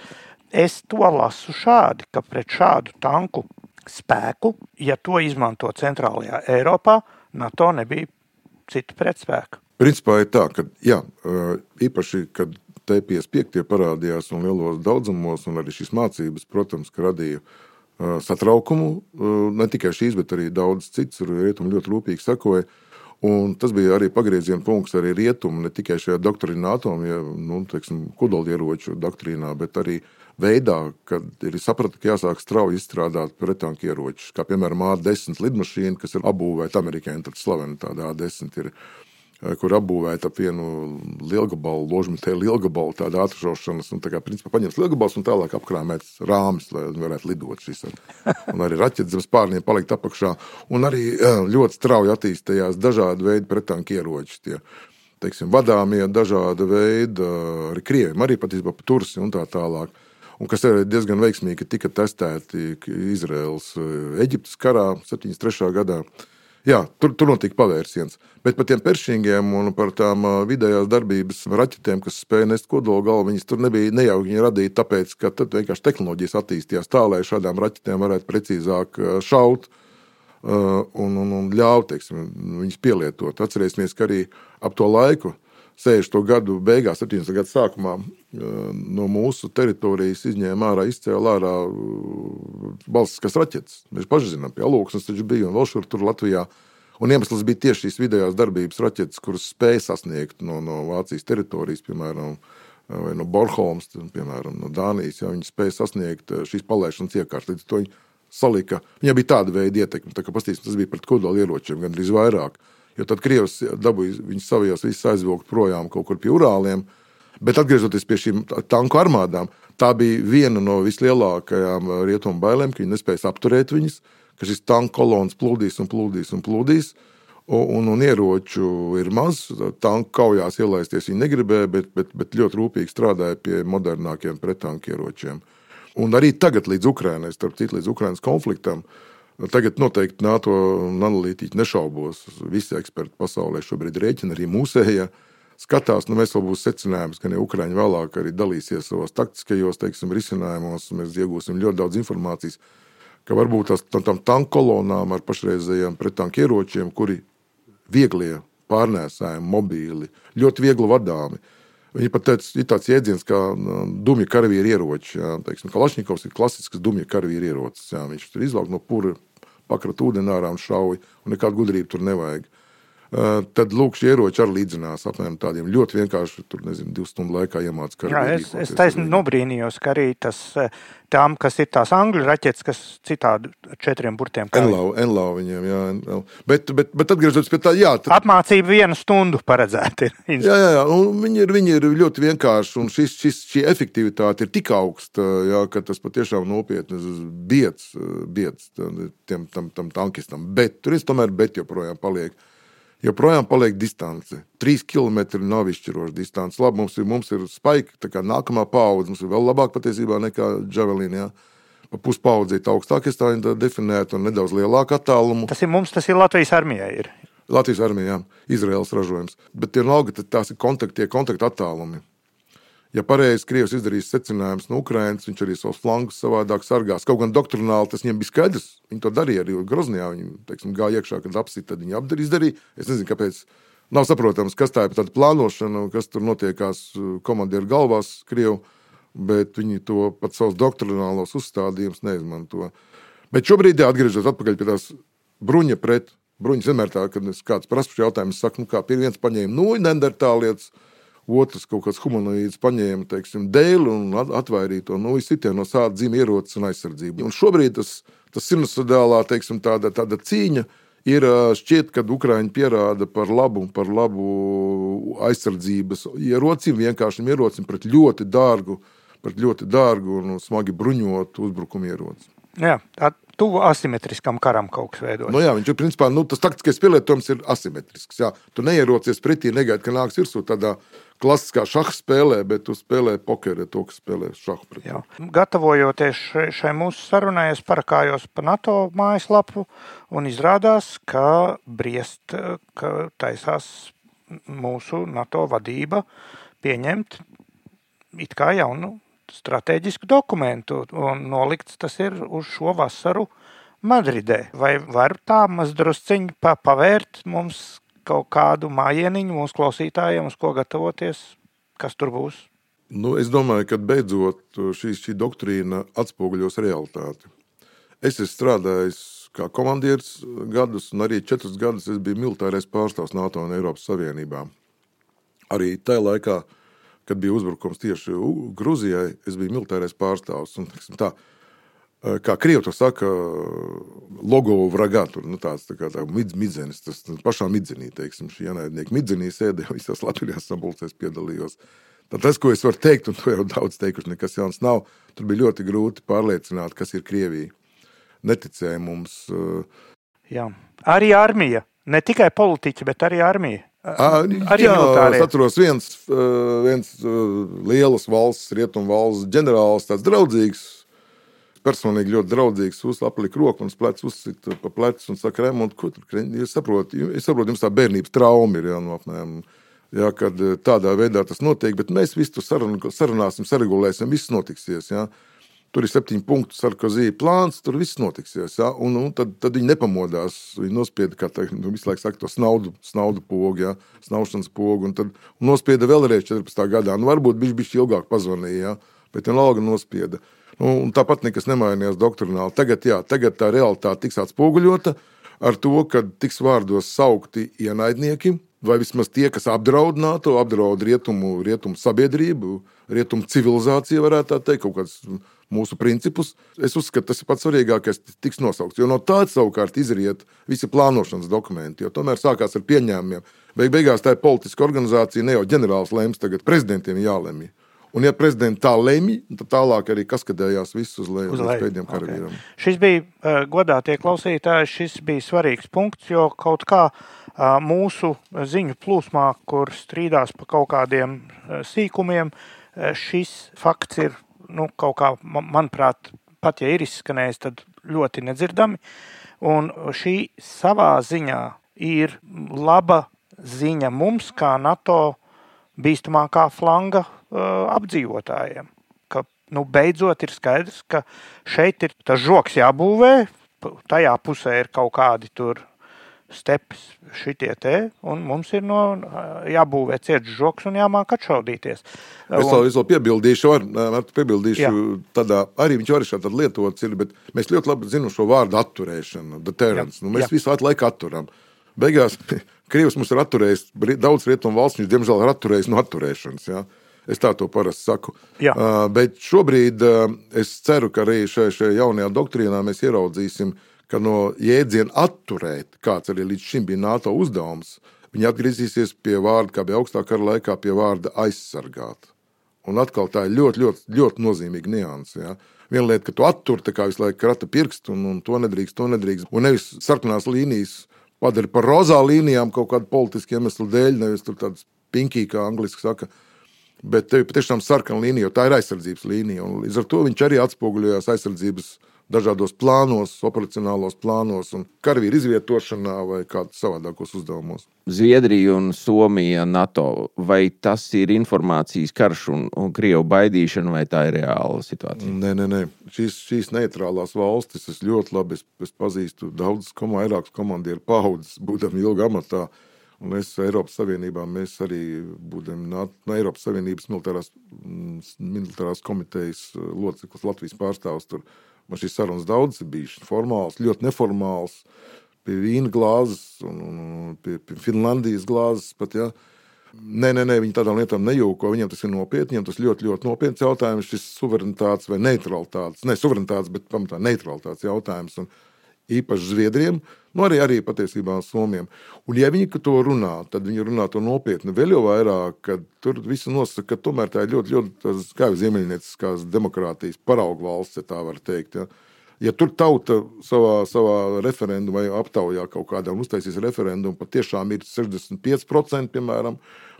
Es to lasu šādi, ka pret šādu tanku spēku, ja to izmanto centrālajā Eiropā, NATO nebija citu pretspēku. Principā ir tā, ka jā, īpaši, kad T55 parādījās un lielos daudzumos, un arī šīs mācības, protams, radīja satraukumu. Ne tikai šīs, bet arī daudz citas rietumu ļoti rūpīgi sekoja. Un tas bija arī pagrieziena punkts arī rietumu, ne tikai šajā doktrīnā, atomie, nu, kodolieroču doktrīnā, bet arī veidā, kad ir saprata, ka jāsāk strauji izstrādāt pretanku ieročus. Kā piemēram A10 lidmašīna, kas ir apbūvēta amerikāņu, tad slavena tāda A10 ir kur apbūvēta ap vienu lielgabalu, ložmetē lielgabalu, tāda atrašanas, un tā kā principā paņems lielgabals un tālāk apkrāmēts rāmis, lai varētu lidot šis. Un arī raķetes zem spārniem palikt apakšā, un arī eh, ļoti strauji attīstījās dažādi veidi pretanku ieroči. Tie, teiksim, vadāmie dažāda veida, arī krieviem, arī patiesībā pa tursi un tā tālāk. Un kas arī diezgan veiksmīgi tika testēti Izraels eh, Eģiptes karā 73. gadā. Jā, tur, tur notika pavērsiens. Bet par tiem peršingiem un par tām vidējās darbības raķetēm, kas spēja nest kodola galvu, viņas tur nebija nejauki radīt, tāpēc, ka tad vienkārši tehnoloģijas attīstījās tā, lai šādām raķetēm varētu precīzāk šaut un, un, un ļaut teiksim, viņas pielietot. Atcerēsimies, ka arī ap to laiku 60. gadu beigās, 70. gadu sākumā no mūsu teritorijas izņēma ārā, izcēla ārā balstiskas raķetes. Mēs paši zinām, pie alūksnes taču bija un vēl šur tur Latvijā. Un iemesls bija tieši šīs vidējās darbības raķetes, kuras spēja sasniegt no, no Vācijas teritorijas, piemēram, vai no Bornholmas, piemēram, no Dānijas. Ja, viņi spēja sasniegt šīs palaišanas iekārtas. Līdz ar to viņi salika. Viņai bija tāda veida ietekme, tā, ka pastīsim, tas bija pret kodolieročiem, gan arī vairāk. Jo tad Krievijas dabūja viņus savijos visus aizvilkt projām kaut kur pie Urāliem. Bet atgriežoties pie šīm tanku armādām, tā bija viena no vislielākajām rietumu bailēm, ka viņi nespēja apturēt viņus, ka šis tanku kolons plūdīs un plūdīs un plūdīs. Un, un ieroču ir maz. Tanku kaujās ielaisties viņi negribēja, bet, bet, bet ļoti rūpīgi strādāja pie modernākiem pretanku ieročiem. Un arī tagad, līdz Ukraiņai, starp citu, līdz Ukraiņas konfliktam, tagad noteikti NATO analītiķi nešaubos. Visi eksperti pasaulē šobrīd rēķina arī mūsējie. Skatās, nu mēs vēl būs secinājums, ka ne Ukraiņi vēlāk arī dalīsies savos taktiskajos teiksim, risinājumos. Mēs iegūsim ļoti daudz informācijas, ka varbūt tās tam tanku kolonām ar pašreizējiem pretanku ieročiem, kuri vieglie pārnēsājumi, mobīli, ļoti viegli vadāmi. Viņi pat teica, ir tāds jēdziens kā nu, dumja karavīra ieroči. Kalašņikovs ir klasisks dumja karavīra ierocis. Jā, viņš tur izlauž no pura, pakrata ūdenī ārā un šauj, un nekādu gudrību tur nevajag. Uh, tad lūk, šie ieroči arī līdzinās apmēram tādiem ļoti vienkārši, tur nezinu, divu stundu laikā iemācīt. Jā, es, es taisni nobrīnījos, ka arī tas tām, kas ir tās angļu raķetes, kas citādi četriem burtiem. Enlau, enlau viņiem, jā. Enlau. Bet, bet, bet atgriežoties pie tā, jā. Tad... Apmācība vienu stundu paredzēta. jā, jā, jā. Un viņi ir, viņi ir ļoti vienkārši, un šis, šis, šī efektivitāte ir tik augsta, jā, ka tas patiešām nopietni biedz, biedz tiem, tam, tam tankistam. Bet tur es tomēr bet joprojām paliek joprojām paliek distance. Trīs kilometri nav izšķiroša distance. Labi, mums ir, mums ir spaika, tā kā nākamā paudze. Mums ir vēl labāk patiesībā nekā Javelīna. Pa puspaudzīt augstāk, es tā definētu, un nedaudz lielāku attālumu. Tas ir mums, tas ir Latvijas armijai. Ir. Latvijas armijā, Izraels ražojums. Bet vienalga, tās ir kontakti, kontakti attālumi. Ja pareizi Krievs izdarīs secinājumus no Ukrainas, viņš arī savus flankus savādāk sargās. Kaut gan doktrināli tas viņiem bija skaidrs. Viņi to darīja arī Groznijā. Viņi teiksim, gāja iekšā, kad apsita, tad viņi apdarīja, izdarīja. Es nezinu, kāpēc. Nav saprotams, kas tā ir tāda plānošana, kas tur notiekās uh, komandieru galvās, Krievu, bet viņi to pat savus doktrinālos uzstādījumus neizmanto. Bet šobrīd, ja atgriežoties atpakaļ pie tās bruņa pret, bruņas vienmēr tā, kad kāds prasa šo jautājumu, es saku, nu kā, viens paņēma nu, neandertālietas, otrs kaut kāds humanoīds paņēma teiksim, dēli un atvairīja to nu, visiem no sāda dzīves ierocis un aizsardzību. Un šobrīd tas, tas sinusoidālā teiksim, tāda, tāda cīņa ir šķiet, ka Ukraiņi pierāda par labu, par labu aizsardzības ierocim, vienkāršam ierocim pret ļoti dārgu, pret ļoti dārgu un smagi bruņotu uzbrukumu ieroci. Jā, tā tuvu asimetriskam karam kaut kas veidojas. Nu jā, viņš ir principā, nu, tas taktiskais pielietojums ir asimetrisks. Jā. Tu neierocies pretī, negaidi, ka nāks virsū tādā klasiskā šaha spēlē, bet tu spēlē pokeru, to, spēlē šahu pret Jā. Gatavojoties šai mūsu sarunai, es parakājos pa NATO mājaslapu un izrādās, ka Briest ka taisās mūsu NATO vadība pieņemt it kā jaunu strateģisku dokumentu, un nolikts tas ir uz šo vasaru Madridē. Vai var tā mazdrusciņi pa, pavērt mums kaut kādu mājieniņu mūsu klausītājiem, uz ko gatavoties, kas tur būs? Nu, es domāju, ka beidzot šī, šī doktrīna atspoguļos realitāti. Es esmu strādājis kā komandieris gadus, un arī četrus gadus es biju militārais pārstāvs NATO un Eiropas Savienībā. Arī tajā laikā, kad bija uzbrukums tieši Grūzijai, es biju militārais pārstāvs. Un, tā, kā krievi to saka, logo vragā, tur nu, tāds tā kā tā midz, midzenis, tas pašā midzenī, teiksim, šī ienaidnieka midzenī sēdēja, visās Latvijas sapulcēs piedalījos. Tad tas, ko es varu teikt, un to jau daudz teikuši, nekas jauns nav, tur bija ļoti grūti pārliecināt, kas ir Krievija. Neticēja mums. Jā. Arī armija, ne tikai politiķi, bet arī armija. Arī jā, militārie. es atceros viens, viens lielas valsts, rietumu valsts ģenerālis, tāds draudzīgs, personīgi ļoti draudzīgs, uzlika roku un plecs uzsita pa plecu un saka, remont, ko tur krēņi. Es saprotu, es saprotu, jums tā bērnības trauma ir, jā, no apmēram, jā, kad tādā veidā tas notiek, bet mēs visu sarun, sarunāsim, saregulēsim, viss notiksies, jā. Tur ir septiņu punktu sarkozī plāns, tur viss notiksies, jā, un, un tad, tad viņi nepamodās, viņi nospieda, kā tā, nu, visu laiku saka, to snaudu, snaudu pogu, jā, snaušanas pogu, un tad un nospieda vēlreiz 14. gadā, nu varbūt bišķi, bišķi ilgāk pazvanīja, jā, bet vienalga nospieda. Nu, tāpat nekas nemainījās doktrināli. Tagad, jā, tagad tā realitāte tiks atspoguļota ar to, ka tiks vārdos saukti ienaidnieki, vai vismaz tie, kas apdraud NATO, apdraud rietumu, rietumu sabiedrību, rietumu civilizāciju, varētu tā teikt, kaut kādus mūsu principus. Es uzskatu, tas ir pats svarīgākais, tiks nosaukts. Jo no tāda savukārt izriet visi plānošanas dokumenti, jo tomēr sākās ar pieņēmumiem. Beig beigās tā ir politiska organizācija, ne jau ģenerālis lems, tagad prezidentiem jālemj. Un, ja prezidents tā lemj, tad tālāk arī kaskadējās viss uz leju, uz leju. pēdējiem karavīriem. Okay. Šis bija, uh, godātie klausītāji, šis bija svarīgs punkts, jo kaut kā mūsu ziņu plūsmā, kur strīdās par kaut kādiem sīkumiem, šis fakts ir nu, kaut kā, manuprāt, pat ja ir izskanējis, tad ļoti nedzirdami. Un šī savā ziņā ir laba ziņa mums, kā NATO bīstamākā flanga uh, apdzīvotājiem. Ka nu, beidzot ir skaidrs, ka šeit ir tas žoks jābūvē, tajā pusē ir kaut kādi tur stepes šitie te, un mums ir no, jābūvē ciets žoks un jāmāk atšaudīties. Es vēl, es vēl piebildīšu, var, var piebildīšu Jā. tādā, arī viņš var šādi lietots ir, bet mēs ļoti labi zinām šo vārdu atturēšana, deterrence. Nu, mēs Jā. visu laiku atturam. Beigās Krievs mums ir atturējis, daudz rietumu valsts viņš diemžēl ir atturējis no atturēšanas. Ja? Es tā to parasti saku. Jā. Uh, bet šobrīd uh, es ceru, ka arī šajā, šajā jaunajā doktrīnā mēs ieraudzīsim, ka no jēdziena atturēt, kāds arī līdz šim bija NATO uzdevums, viņi atgriezīsies pie vārda, kā bija augstākā kara laikā, pie vārda aizsargāt. Un atkal tā ir ļoti, ļoti, ļoti nozīmīga nianse. Ja? Viena lieta, ka tu attur visu laiku krata pirkstu, un, un to nedrīkst, to nedrīkst. Un nevis sarkanās līnijas padara par rozā līnijām kaut kādu politisku iemeslu dēļ, nevis tādas pinkī, kā angliski saka. Bet tev patiešām sarkana līnija, jo tā ir aizsardzības līnija. Līdz ar to viņš arī atspoguļojās aizsardzības dažādos plānos, operacionālos plānos, un karavīru izvietošanā vai kādos savādākos uzdevumos. Zviedrija un Somija, NATO, vai tas ir informācijas karš un, un Krievu baidīšana, vai tā ir reāla situācija? Nē, nē, nē. Šīs, šīs neitrālās valstis es ļoti labi es, es pazīstu. Daudz vairākus komandieru paudzes, būdami ilgi amatā. Un es Eiropas Savienībā, mēs arī būdami no Eiropas Savienības militārās, militārās komitejas loceklis, Latvijas pārstāvs tur Man šīs sarunas daudz ir bijušas formālas, ļoti neformālas, pie vīna glāzes un, un pie, pie Finlandijas glāzes pat. Ja. Nē, nē, nē, viņi tādām lietām nejūko. Viņiem tas ir nopietni, viņiem tas ļoti, ļoti nopietns jautājums, šis suverenitātes vai neutralitātes, ne suverenitātes, bet pamatā neutralitātes jautājums. Un īpaši Zviedriem, nu arī, arī patiesībā Somijam. Un, ja viņi to runā, tad viņi runā to nopietni. Vēl jau vairāk, kad tur viss nosaka, ka tomēr tā ir ļoti, ļoti jau ziemeļnieciskās demokrātijas paraugu valsts, ja tā var teikt. Ja. Ja tur tauta savā, savā referendumā aptaujā kaut kādā uztaisīs referendumu, patiešām ir 65%, piemēram,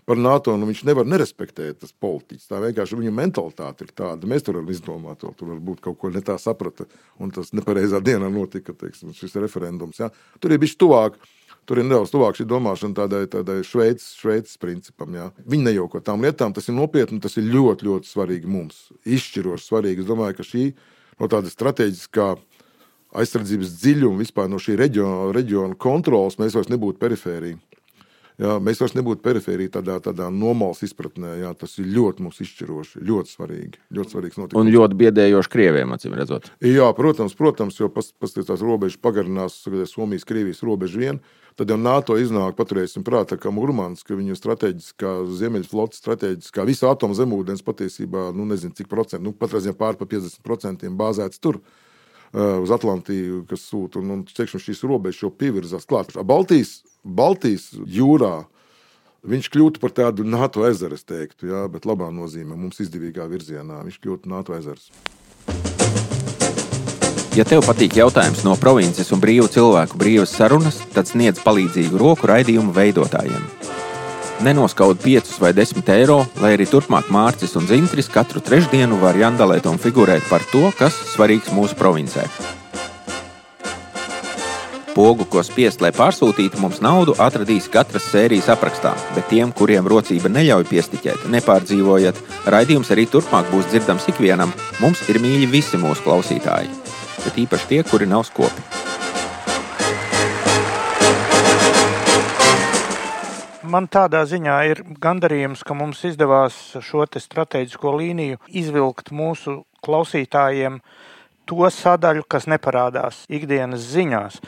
par NATO, un viņš nevar nerespektēt tas politiķis. Tā vienkārši viņa mentalitāte ir tāda. Mēs tur varam izdomāt, to, tur varbūt kaut ko ne tā saprata, un tas nepareizā dienā notika, teiksim, šis referendums. Ja? Tur ir bijis tuvāk. Tur ir nedaudz tuvāk šī domāšana tādai, tādai šveicis, šveicis principam. Jā. Viņi nejauko tām lietām, tas ir nopietni, tas ir ļoti, ļoti svarīgi mums. Izšķiroši svarīgi. Es domāju, ka šī no tāda strateģiskā aizsardzības dziļuma, vispār no šī reģiona, reģiona kontrolas, mēs vairs nebūtu perifērija. Jā, mēs vairs nebūtu perifērija tādā, tādā normālas izpratnē. Jā, tas ir ļoti mums izšķiroši, ļoti svarīgi. Ļoti svarīgs notikums. Un ļoti biedējoši krieviem, acīm redzot. Jā, protams, protams jo paskatās tās robežas pagarinās, Somijas, Krievijas robeža vien. Tad jau NATO iznāk, paturēsim prātā, ka Mūrmans, ka viņa strateģiskā Ziemeļflotes, strateģiskā visa atomu zemūdens patiesībā, nu nezinu cik procentu, nu pat reizēm pār pa 50% bāzēts tur uz Atlantiju, kas sūta. Un, un teikšu, šīs robežas jau pievirzās klāt. Baltijas Baltijas jūrā viņš kļūtu par tādu NATO ezeru, es teiktu, jā, bet labā nozīmē, mums izdevīgā virzienā. Viņš kļūtu NATO ezers. Ja tev patīk jautājums no provinces un brīvu cilvēku brīvas sarunas, tad sniedz palīdzīgu roku raidījumu veidotājiem. Nenoskaud 5 vai 10 eiro, lai arī turpmāk Mārcis un Zintris katru trešdienu var jandalēt un figurēt par to, kas svarīgs mūsu provincē. Pogu, ko spiest, lai pārsūtītu mums naudu, atradīs katras sērijas aprakstā, bet tiem, kuriem rocība neļauj piestiķēt, nepārdzīvojat, raidījums arī turpmāk būs dzirdams ikvienam. Mums ir mīļi visi mūsu klausītāji, bet īpaši tie, kuri nav skopi. Man tādā ziņā ir gandarījums, ka mums izdevās šo strateģisko līniju izvilkt mūsu klausītājiem to sadaļu, kas neparādās ikdienas ziņās.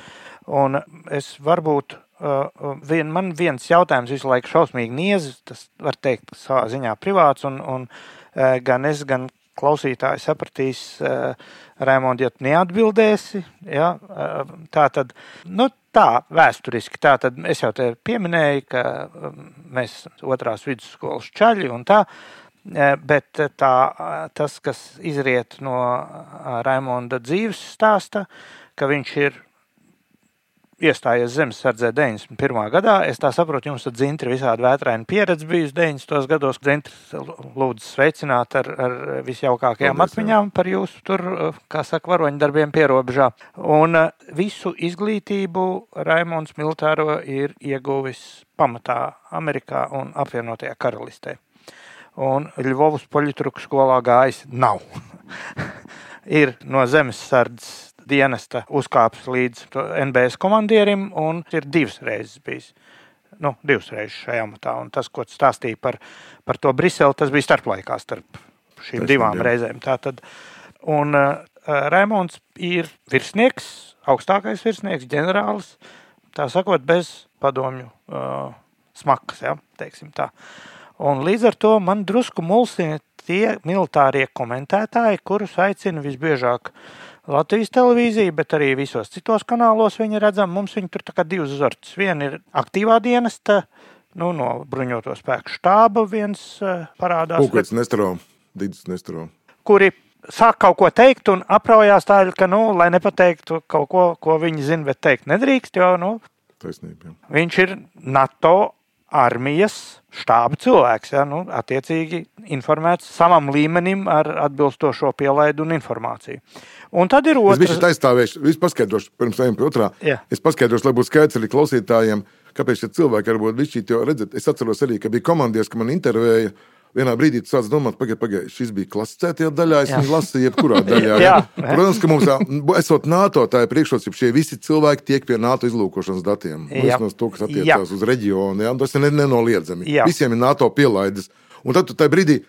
Un es varbūt, uh, vien, man viens jautājums visu laiku šausmīgi niezis, tas var teikt savā ziņā privāts, un, un uh, gan es, gan klausītāji sapratīs, uh, Raimonds, ja tu neatbildēsi, ja, tā tad, nu, tā vēsturiski, tā tad es jau te pieminēju, ka mēs otrās vidusskolas čaļi un tā, bet tā, tas, kas izriet no Raimonda dzīves stāsta, ka viņš ir iestājies zemesardzē 91. gadā. Es tā saprotu, jums ar dzintri visādi vētraini pieredze bijusi 90. gados. Dzintris lūdzu sveicināt ar, ar visjaukākajām Paldies, atmiņām par jūsu tur, kā saka, varoņdarbiem pierobežā. Un uh, visu izglītību Raimons Militāro ir ieguvis pamatā Amerikā un apvienotajā karalistē. Un Ļuvovas poļitruku skolā gājis nav. ir no zemesardzes dienesta uzkāpis līdz NBS komandierim un ir divas reizes bijis. Nu, divas reizes šajā amatā. Un tas, ko tu stāstīji par, par to Briseli, tas bija starplaikā starp šīm Taisnība, divām reizēm. Tātad, un uh, Raimons ir virsnieks, augstākais virsnieks, ģenerālis, tā sakot, bez padomju uh, smakas, ja, teiksim tā. Un līdz ar to man drusku mulsina tie militārie komentētāji, kurus aicina visbiežāk Latvijas televīzija, bet arī visos citos kanālos viņi redzam. Mums viņi tur tā kā divas zortas. Viena ir aktīvā dienesta, nu, no bruņoto spēku štāba viens eh, parādās, Pūkvets Nestaro, Dīdis Nestaro. kuri sāk kaut ko teikt un apraujās tā, ka, nu, lai nepateiktu kaut ko, ko viņi zina, bet teikt nedrīkst, jo, nu, Taisnība. jā. Viņš ir NATO armijas štāba cilvēks, ja, nu, attiecīgi informēts savam līmenim ar atbilstošo pielaidu un informāciju. Un tad ir Es biju otrs. aizstāvējuši, es paskaidrošu, pirms ejam pie otrā. Jā. Es paskaidrošu, lai būtu skaidrs arī klausītājiem, kāpēc šie cilvēki varbūt višķīt, jo redzat, es atceros arī, ka bija komandieris, ka man intervēja. Vienā brīdī tu sāc domāt, pagaidi, pagaidi, šis bija klasificētajā daļā, es Jā. viņu lasīju, jebkurā daļā. Jā. Protams, ka mums, tā, esot NATO, tā ir priekšrocība, šie visi cilvēki tiek pie NATO izlūkošanas datiem. Jā. Vismaz to, kas Jā. attiecās uz reģionu, jā, tas ir ne- nenoliedzami. Jā. Visiem ir NATO pielaides. Un tad tu tajā brīdī.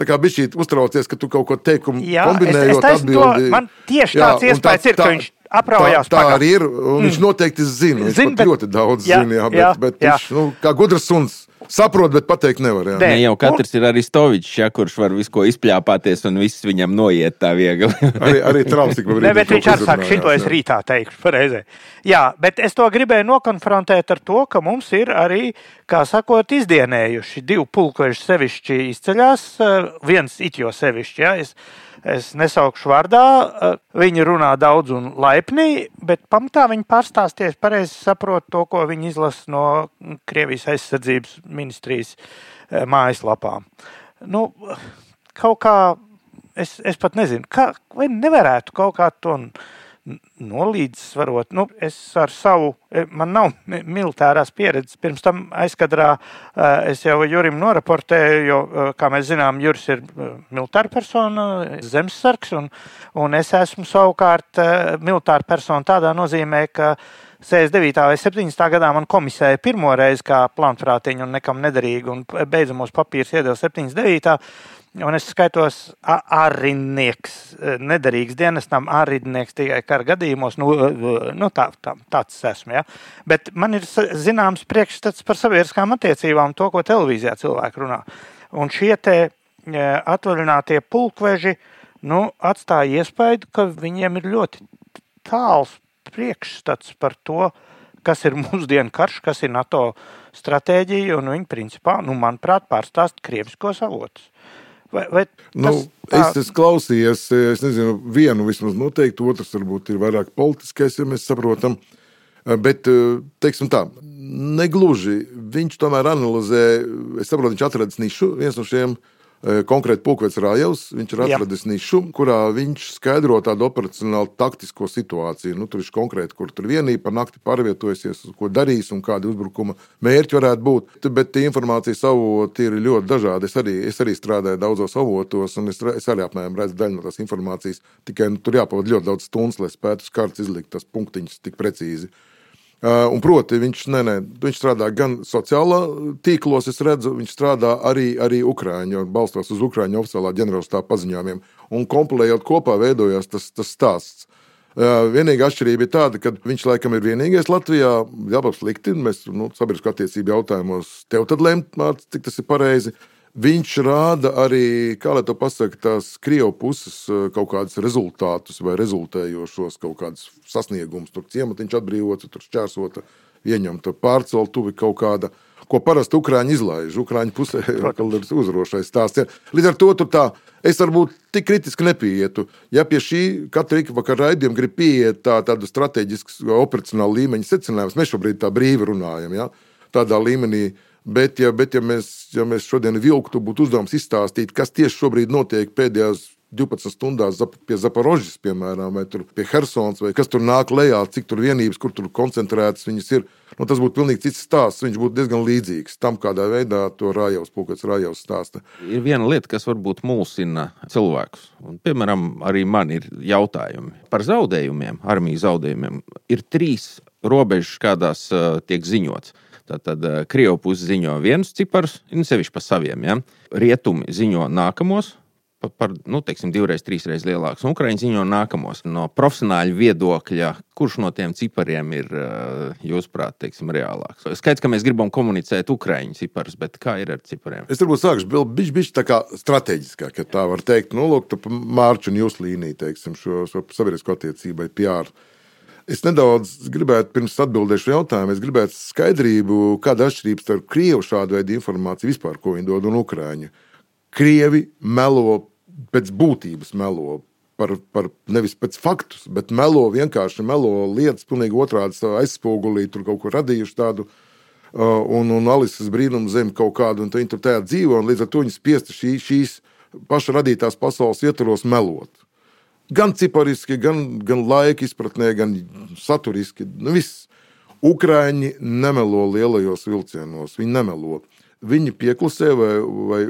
Tā kā bija šī uztraucies, ka tu kaut ko teikumu Jā, kombinējot, es taisnu to- man tieši tāds un iespējas ir, ka viņš apraujās Tā, tā pagā- arī ir. un Viņš noteikti zina. Viņš Zin, Zin, bet- ļoti daudz jā, zina, jā, bet, jā, bet jā. viņš nu, kā gudrs suns saprot, bet pateikt nevar. Jā. Nē. Ne jau katrs ir arī Stovičs, ja, kurš var visu ko izpļāpāties un viss viņam noiet tā viegli. Arī, arī trauks tik Ne, brīdim bet viņš arī saka, šito es jā. rītā teikšu pareizē. Jā, bet es to gribēju nokonfrontēt ar to, ka mums ir arī, kā sakot, izdienējuši divi pulkveži sevišķi izceļās, eh, viens it jo sevišķi, ja, es, es nesaukšu vārdā, eh, viņi runā daudz un laipni, bet pamatā viņi pārstāsties pareizi saprot to, ko viņi izlasa no Krievijas aizsardzības ministrijas eh, mājaslapām. Nu, kaut kā, es, es pat nezinu, kā, vai nevarētu kaut kā to n- nolīdzsvarot. Nu, es ar savu, e, man nav mi- militārās pieredzes. Pirms tam aizkadrā eh, es jau Jurim noraportēju, jo, eh, kā mēs zinām, Juris ir militāra persona, zemesargs, un, un es esmu savukārt militāra persona tādā nozīmē, ka 69. vai 70. gadā man komisēja pirmo reizi kā plānprātiņu un nekam nederīgu, un beidzamos papīrus iedeva 79. Un es skaitos a- ārindnieks, eh, nederīgs dienestam, ārindnieks tikai kara gadījumos. Nu, eh, nu tā, tā, tāds es esmu. Ja? Bet man ir zināms priekšstats par sabiedriskām attiecībām, to, ko televīzijā cilvēki runā. Un šie te eh, atvaļinātie pulkveži nu, atstāja iespēju, ka viņiem ir ļoti tāls priekšstats par to, kas ir mūsdienu karš, kas ir NATO stratēģija, un viņi, principā, nu, manuprāt, pārstāst krieviskos avotus. Vai, vai Nu, tas es esmu klausījies, es nezinu, vienu vismaz noteikti, otrs varbūt ir vairāk politiskais, ja mēs saprotam. Bet, teiksim tā, negluži. Viņš tomēr analizē, es saprotu, viņš atradis nišu, viens no šiem eh, konkrēti Pūkvets Rājevs. Viņš ir Jā. atradis nišu, kurā viņš skaidro tādu operacionālu taktisko situāciju. Nu, tur ir konkrēti, kur tur vienība par nakti pārvietojusies, ko darīs un kādi uzbrukuma mērķi varētu būt. Bet tie informācijas avoti ir ļoti dažādi. Es arī, es arī strādāju daudzos avotos, un es, es arī apmēram redzu daļu no tās informācijas. Tikai nu, tur jāpavada ļoti daudz stundas, lai spētu uz kārtas izlikt tos punktiņus tik precīzi. Uh, un proti, viņš, ne, ne, viņš strādā gan sociālā tīklos, es redzu, viņš strādā arī, arī Ukrāņu, balstās uz Ukrāņu oficiālā ģenerālstāva paziņojumiem. Un kompilējot kopā, veidojās tas, tas stāsts. Uh, vienīgā atšķirība ir tāda, ka viņš laikam ir vienīgais Latvijā, jābūt slikti. Mēs nu, sabiedriskā attiecību jautājumos tev tad lemt, cik tas ir pareizi. Viņš rāda arī, kā lai to pasakā, tās krievu puses eh, kaut kādus rezultātus vai rezultējošos kaut kādus sasniegumus. Tur ciematiņš atbrīvots, tur šķērsota, ieņemta pārceltuvi kaut kāda. ko parasti Ukrāņi izlaiž. Ukrāņu pusē ir uzrošais stāsts. Līdz ar to tā, es varbūt tik kritiski nepieietu. Ja pie šī katra vakara raidījuma grib pieiet tā, tādu strateģisku, operacionālu līmeņa secinājumus, mēs šobrīd tā brīvi runājam. Ja? Tādā līmenī. Bet, ja, bet ja, mēs, ja mēs šodien vilktu, būtu uzdevums izstāstīt, kas tieši šobrīd notiek pēdējās 12 stundās pie Zaporožas, piemēram, vai pie Helsinas, vai kas tur nāk lejā, cik tur vienības, kur tur koncentrētas viņas ir. Nu, tas būtu pilnīgi cits stāsts. Viņš būtu diezgan līdzīgs tam, kādā veidā to Rājavs, Pūkats Rājavs stāsta. Ir viena lieta, kas varbūt mulsina cilvēkus. Un, piemēram, arī man ir jautājumi par zaudējumiem, armijas zaudējumiem. Ir trīs robežas, kādās uh, tiek ziņots. Tātad uh, Krievija puse ziņo vienus ciparus, nu, sevišķi par saviem. Ja? Rietumi ziņo nākamos, par nu, teiksim, divreiz, trīsreiz lielāks. Ukraiņi ziņo nākamos. No profesionāļa viedokļa, kurš no tiem cipariem ir, eh, jūsuprāt, teiksim, reālāks? Skaidrs, ka mēs gribam komunicēt Ukraiņu ciparus, bet kā ir ar cipariem? Es varbūt sākšu bišķi, bišķi tā kā strateģiskāk, ja tā var teikt. Nu, lūk, Mārķis un jūs līnija, teiksim, šo, šo sabiedrisko attiecību PR. Es nedaudz gribētu, pirms atbildēšu jautājumu, es gribētu skaidrību, kāda ir atšķirība starp Krievu šādu veidu informāciju vispār, ko viņi dod, un Ukrāņu. Krievi melo pēc būtības melo. Par, par nevis pēc faktus, bet melo vienkārši melo lietas, pilnīgi otrādi aizspogulī, tur kaut ko radījuši tādu. Un, un Alises brīnuma zem kaut kādu, un viņi tur tajā dzīvo, līdz ar to viņi spiesti šī, šīs paša radītās pasaules ietvaros melot. Gan cipariski, gan, gan laika izpratnē, gan saturiski. Nu, viss. Ukrāņi nemelo lielajos vilcienos, viņi nemelo viņi pieklusē vai, vai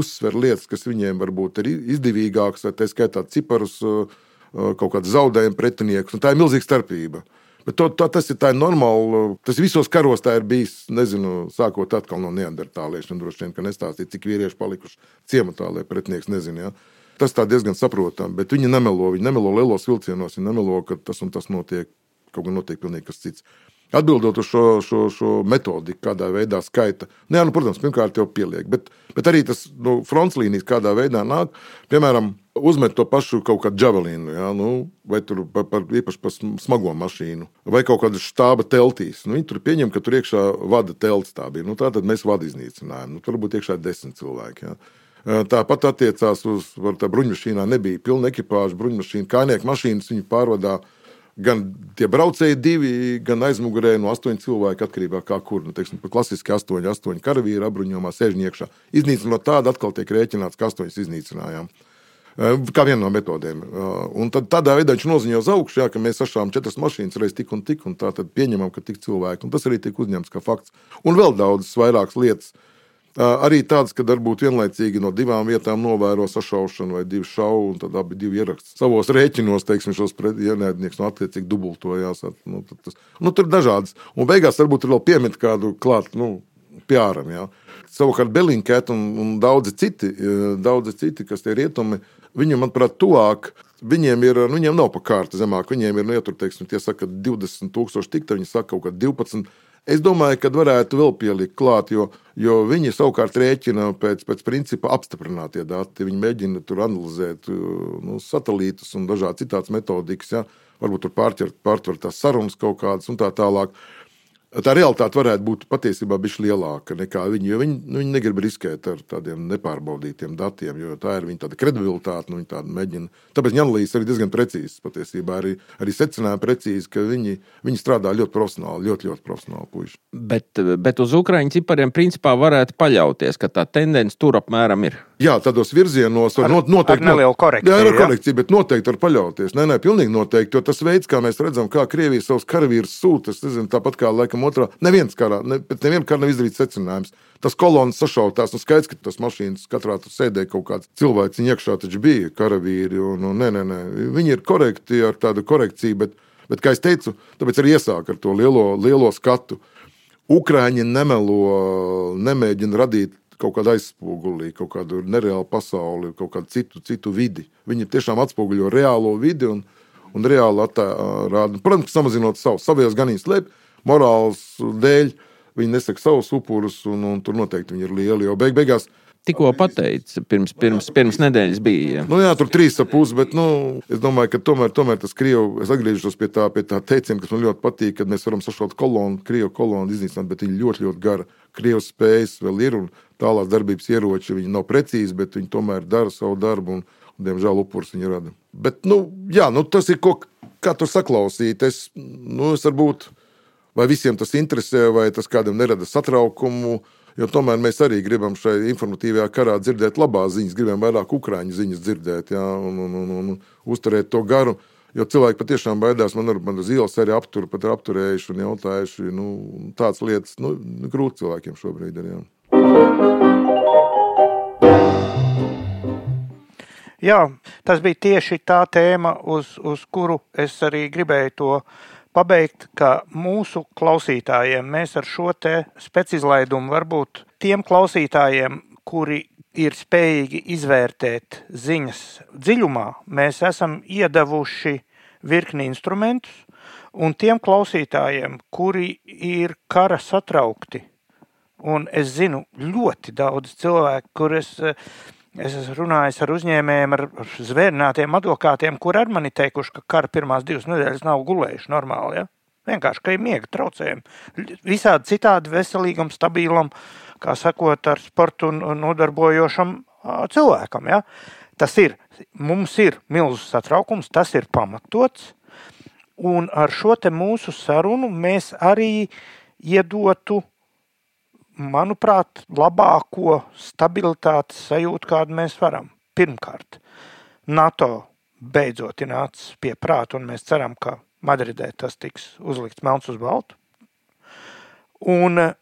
uzsver lietas, kas viņiem varbūt ir izdevīgākas, vai tā skaitā ciparus, kaut kādu zaudējumu pretiniekus. Tā ir milzīga starpība. Bet to, to, tas ir tā normāli. Tas visos karos tā ir bijis. Nezinu, sākot no neandertāliešiem, droši vien, ka nestāstīt, cik vīrieši palikuši ciematā, lai pretinieks nezinātu. Ja? Tas tā diezgan saprotami, bet viņi nemelo. Viņi nemelo lielos vilcienos, viņi nemelo, ka tas un tas notiek. Kaut gan notiek pilnīgi kas cits. Atbildot uz šo, šo, šo metodiku, kādā veidā skaita. Nu, jā, nu, protams, pirmkārt jau pieliek, bet, bet arī tas nu, fronts līnijas kādā veidā nāk. Piemēram, uzmet to pašu kaut kādu javelinu, jā, nu, vai tur par, par, īpaši par smago mašīnu, vai kaut kādu štāba teltīs. Nu, viņi tur pieņem, ka tur iekšā vada telts. Tā bija. Nu, tā tad mēs vadu iznīcinājām. Nu, tur varbūt iekšā ir desmit cilvēki. Jā. Tāpat attiecās uz tā bruņmašīnā. Nebija pilna ekipāža, bruņmašīna, kājnieku mašīnas. Viņi pārvadāja gan tie braucēji divi, gan aizmugurē no astoņiem cilvēkiem, atkarībā no kā kur. Nu, teiksim, klasiski astoņi, astoņi karavīri apbruņojumā sēžņiekšā. Iznīcinot tādu, atkal tiek rēķināts, ka astoņus iznīcinājām. Kā viena no metodēm. Un tad tādā veidā viņš noziņo uz augšu, jā, ka mēs sašām četras mašīnas reiz tik un tik, un tā tad pieņemam, ka tik cilvēki. Un tas arī tiek uzņemts kā fakts. Un vēl daudzas vairākas lietas Arī tāds, ka varbūt vienlaicīgi no divām vietām novēro sašaušanu vai divu šaubu, un tad abi divi ieraksta savos rēķinos, teiksim, šos ienaidniekus, no attiecīgi dubultojās. Nu, tas, nu, tur ir dažādas. Un beigās varbūt ir vēl piemet kādu klāt, nu, piāram. Jā. Savukārt Belinkēt un, un daudzi citi, daudzi citi, kas tie rietumi, viņi, manuprāt, tuvāk. Viņiem ir, nu, viņiem nav pa kārtu zemāk. Viņiem ir, nu, ja tur, teiksim, tie saka 20 tūkstoši tik, tad viņi saka kaut kā 12 Es domāju, ka varētu vēl pielikt klāt, jo, jo viņi savukārt rēķina pēc, pēc principa apstiprinātie dati. Viņi mēģina tur analizēt nu, satelītus un dažādas citādas metodikas, ja? varbūt tur pārtvert, pārtvert tās sarunas kaut kādas un tā tālāk tā realitāte varētu būt patiesībā bišķi lielāka nekā viņi. Viņi, nu, viņi negrib riskēt ar tādiem nepārbaudītiem datiem, jo tā ir viņa tāda kredibilitāte. Nu, viņi tāda mēģina. Tāpēc viņa analīzes arī diezgan precīzas. Patiesībā arī, arī secinājumi precīzi, ka viņi, viņi strādā ļoti profesionāli, ļoti, ļoti profesionāli puiši. Bet, bet uz Ukraiņu cipariem principā varētu paļauties, ka tā tendence tur apmēram ir. Jā, tādos virzienos var ar, noteikti. Ar nelielu korekciju. Jā, ar korekciju, bet noteikti var paļauties. Nē, nē, pilnīgi noteikti. Jo tas veids, kā mēs redzam, kā Krievija savus karavīrus sūta, es nezinu, tāpat kā laikam otrā, neviens karā, ne, bet nevienam karā nav izdarīts secinājums. Tas kolonas sašautās, nu skaidrs, ka tas mašīnas katrā tur sēdēja kaut kāds cilvēks, viņa iekšā taču bija karavīri, un, un nē, nē, nē, viņi ir korekti ar tādu korekciju, bet, bet kā es teicu, tāpēc arī iesāk ar to lielo, lielo skatu. Ukrāņi nemelo, nemēģina radīt kaut kādu aizspoguli, kaut kādu nereālu pasauli, kaut kādu citu, citu vidi. Viņi tiešām atspoguļo reālo vidi un, un reāli rāda. Protams, samazinot savu, savējos gan īstenībā, morāls dēļ. Viņi nesaka savus upurus, un, un tur noteikti viņi ir lieli. Jo beig, beigās Tikko pateicis, pirms, pirms, pirms nedēļas bija. Ja. Nu, jā, tur trīs ap pusi, bet nu, es domāju, ka tomēr, tomēr tas Krievijas, es atgriežos pie tā, pie tā teiciena, kas man ļoti patīk, kad mēs varam sašaut kolonu, Krievijas kolonu iznīcināt, bet viņi ļoti, ļoti gara. Krievijas spējas vēl ir un tālāk darbības ieroči, viņi nav precīzi, bet viņi tomēr dara savu darbu un, un diemžēl, upurus viņi rada. Bet, nu, jā, nu, tas ir ko, kā tur saklausīt. Es, nu, es varbūt, vai visiem tas interesē, vai tas kādam nerada satraukumu. Jo tomēr mēs arī gribam šajā informatīvajā karā dzirdēt labās ziņas, gribam vairāk ukrāņu ziņas dzirdēt jā, un, un, un, un uzturēt to garu. Jo cilvēki patiešām baidās. Man, man uz ielas arī aptur, pat ir apturējuši un jautājuši. Nu, tādas lietas nu, grūti cilvēkiem šobrīd ir. Jā. Jā, tas bija tieši tā tēma, uz, uz kuru es arī gribēju to pabeigt, ka mūsu klausītājiem mēs ar šo te specizlaidumu varbūt tiem klausītājiem, kuri ir spējīgi izvērtēt ziņas dziļumā, mēs esam iedavuši virkni instrumentus, un tiem klausītājiem, kuri ir kara satraukti, un es zinu ļoti daudz cilvēku, kur es Es esmu runājis ar uzņēmējiem, ar zvērnātiem advokātiem, kur ar mani teikuši, ka kara pirmās divas nedēļas nav gulējuši normāli. Ja? Vienkārši, ka ir miega traucējumi. Visādi citādi veselīgam, stabilam, kā sakot, ar sportu nodarbojošam cilvēkam. Ja? Tas ir, mums ir milzu satraukums, tas ir pamatots, un ar šo mūsu sarunu mēs arī iedotu manuprāt, labāko stabilitātes sajūtu, kādu mēs varam. Pirmkārt, NATO beidzot ir nācis pie prāta, un mēs ceram, ka Madridē tas tiks uzlikts melns uz baltu. Un eh,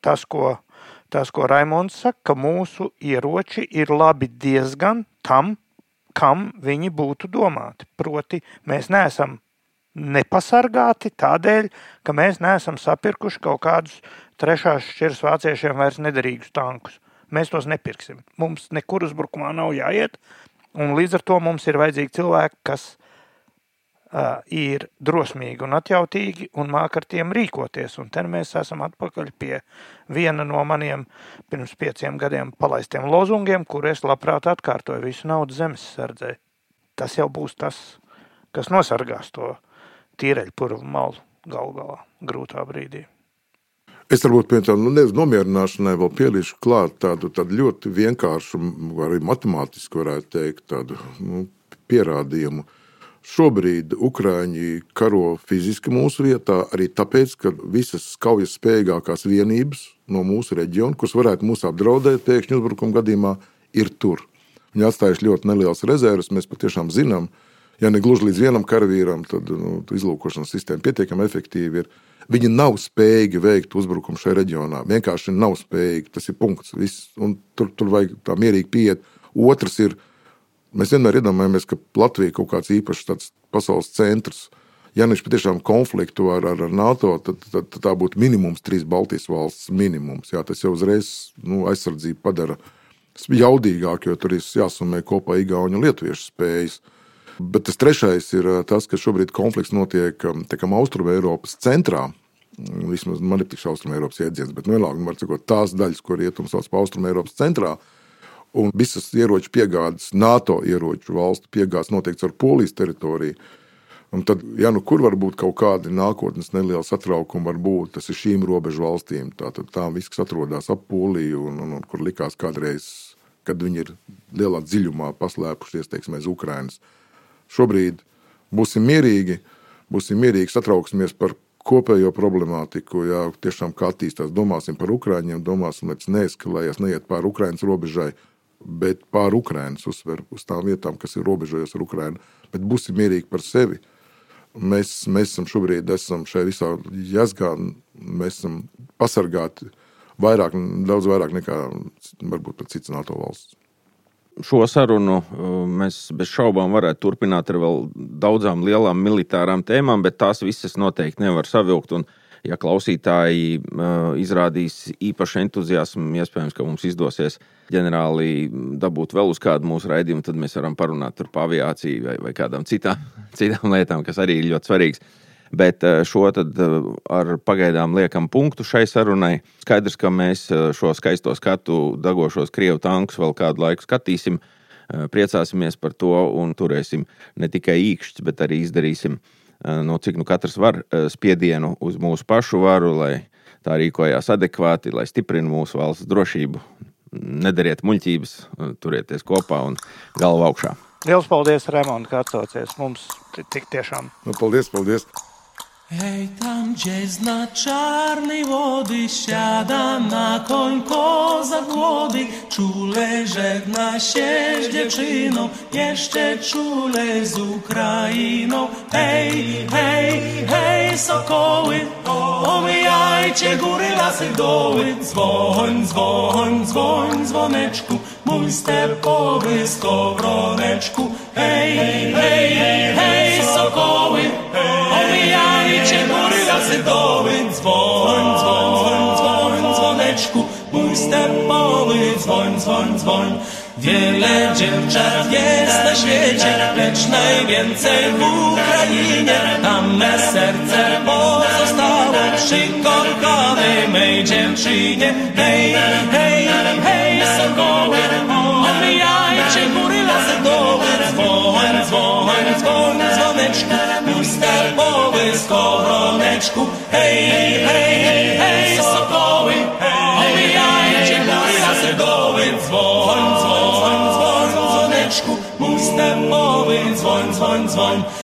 tas, ko, tas, ko Raimons saka, ka mūsu ieroči ir labi diezgan tam, kam viņi būtu domāti. Proti, mēs neesam nepasargāti tādēļ, ka mēs neesam sapirkuši kaut kādus trešās šķiras vāciešiem vairs nederīgus tankus. Mēs tos nepirksim. Mums nekur uzbrukumā nav jāiet, un līdz ar to mums ir vajadzīgi cilvēki, kas uh, ir drosmīgi un atjautīgi un māk ar tiem rīkoties. Un te mēs esam atpakaļ pie viena no maniem pirms pieciem gadiem palaistiem lozungiem, kur es labprāt atkārtoju visu naudu zemes sardzē. Tas jau būs tas, kas nosargās to tīreļpurvu malu galu galā grūtā brīdī. Es varbūt pie tā nu, nomierināšanai vēl pielieku klāt tādu, tādu ļoti vienkāršu, arī matemātisku, varētu teikt, tādu nu, pierādījumu. Šobrīd Ukrāņi karo fiziski mūsu vietā arī tāpēc, ka visas kaujas spējīgākās vienības no mūsu reģiona, kuras varētu mūs apdraudēt pēkšņu uzbrukuma gadījumā, ir tur. Viņi atstājuši ļoti nelielas rezerves. Mēs patiešām zinām, ja ne gluži līdz vienam karavīram, tad nu, izlūkošanas sistēma pietiekami efektīva ir. Viņi nav spējīgi veikt uzbrukumu šajā reģionā. Vienkārši nav spējīgi. Tas ir punkts. Viss, tur, tur vajag tā mierīgi pieiet. Otrs ir, mēs vienmēr iedomājamies, ka Latvija ir kaut kāds īpašs pasaules centrs. Ja viņš patiešām konfliktu ar, ar, ar NATO, tad, tad, tad tā būtu minimums trīs Baltijas valsts minimums. Jā, tas jau uzreiz nu, aizsardzību padara jaudīgāk, jo tur ir jāsumē kopā Igaunijas un Lietuviešu spējas. Bet tas trešais ir eh, tas, ka šobrīd konflikts notiek um, Austrumē Eiropas centrā. Vismaz man ir tik austrumē Eiropas iedziens, bet nu, vienalga, var sakot, tās daļas, ko rietums sauc par austrumē Eiropas centrā. Un visas ieroču piegādes, NATO ieroču valstu piegādes notiek ar Polijas teritoriju. Un tad, ja nu kur var būt kaut kādi nākotnes nelieli satraukumi, varbūt tas ir šīm robežu valstīm. Tātad tām viss, kas atrodas ap Poliju un, un, un kur likās kādreiz, kad viņi ir lielā dziļumā paslēpušies, teiksim, aiz Ukrainas. Šobrīd būsim mierīgi, būsim mierīgi, satrauksimies par kopējo problemātiku. Jā, tiešām kā attīstās, domāsim par Ukrāņiem, domāsim, lai tas neeskalējas, neiet pāri Ukraiņas robežai, bet pāri Ukraiņas uzsver uz tām vietām, kas ir robežojas ar Ukraiņu. Bet būsim mierīgi par sevi. Mēs, mēs esam šobrīd esam šajā visā jāsgā, mēs esam pasargāti vairāk, daudz vairāk nekā varbūt pat citas NATO valsts šo sarunu uh, mēs bez šaubām varētu turpināt ar vēl daudzām lielām militārām tēmām, bet tās visas noteikti nevar savilkt. Un, ja klausītāji uh, izrādīs īpašu entuziasmu, iespējams, ka mums izdosies ģenerāli dabūt vēl uz kādu mūsu raidījumu, tad mēs varam parunāt par aviāciju vai, vai kādām citām, citām lietām, kas arī ir ļoti svarīgas. Bet eh, šo tad eh, ar pagaidām liekam punktu šai sarunai. Skaidrs, ka mēs šo skaisto skatu dagošos krievu tankus vēl kādu laiku skatīsim, priecāsimies par to un turēsim ne tikai īkšķus, bet arī izdarīsim, no cik nu katrs var, spiedienu uz mūsu pašu varu, lai tā rīkojās adekvāti, lai stiprinātu mūsu valsts drošību. Nedariet muļķības, turieties kopā un galvu augšā. Lielas paldies, Raimonds, ka atsaucies. Mums tik tiešām. Nu, paldies, paldies! Hej tam, gdzie zna czarnej wody, siada na koń koza głody, czule żegna się z dziewczyną, jeszcze czule z Ukrainą. Hej, hej, hej, sokoły, omijajcie góry, lasy, doły, dzwoń, dzwoń, dzwoń, dzwoneczku, mój stepowy skowroneczku. Hej, hej, hej, sokoły, omijajcie góry, lasy, doły, dzwoń, dzwoń, dzwoń, dzwoneczku, mój stepowy, dzwoń, dzwoń, dzwoń. Wiele dziewczat jest na świecie, lecz najwięcej w Ukrainie. Tam me serce pozostało przy kochanej mej dziewczynie. Hej, hej, hej, sokoły, omijajcie góry, lasy, doły, dzwoń, dzwoń, dzwoń, dzwoneczku, mój stepowy skowroneczku. Hej, hej, hej, sokoły, omijajcie góry, lasy, doły, dzwoń, dzwoń, dzwoń, dzwoneczku, mój stepowy, dzwoń, dzwoń, dzwoń.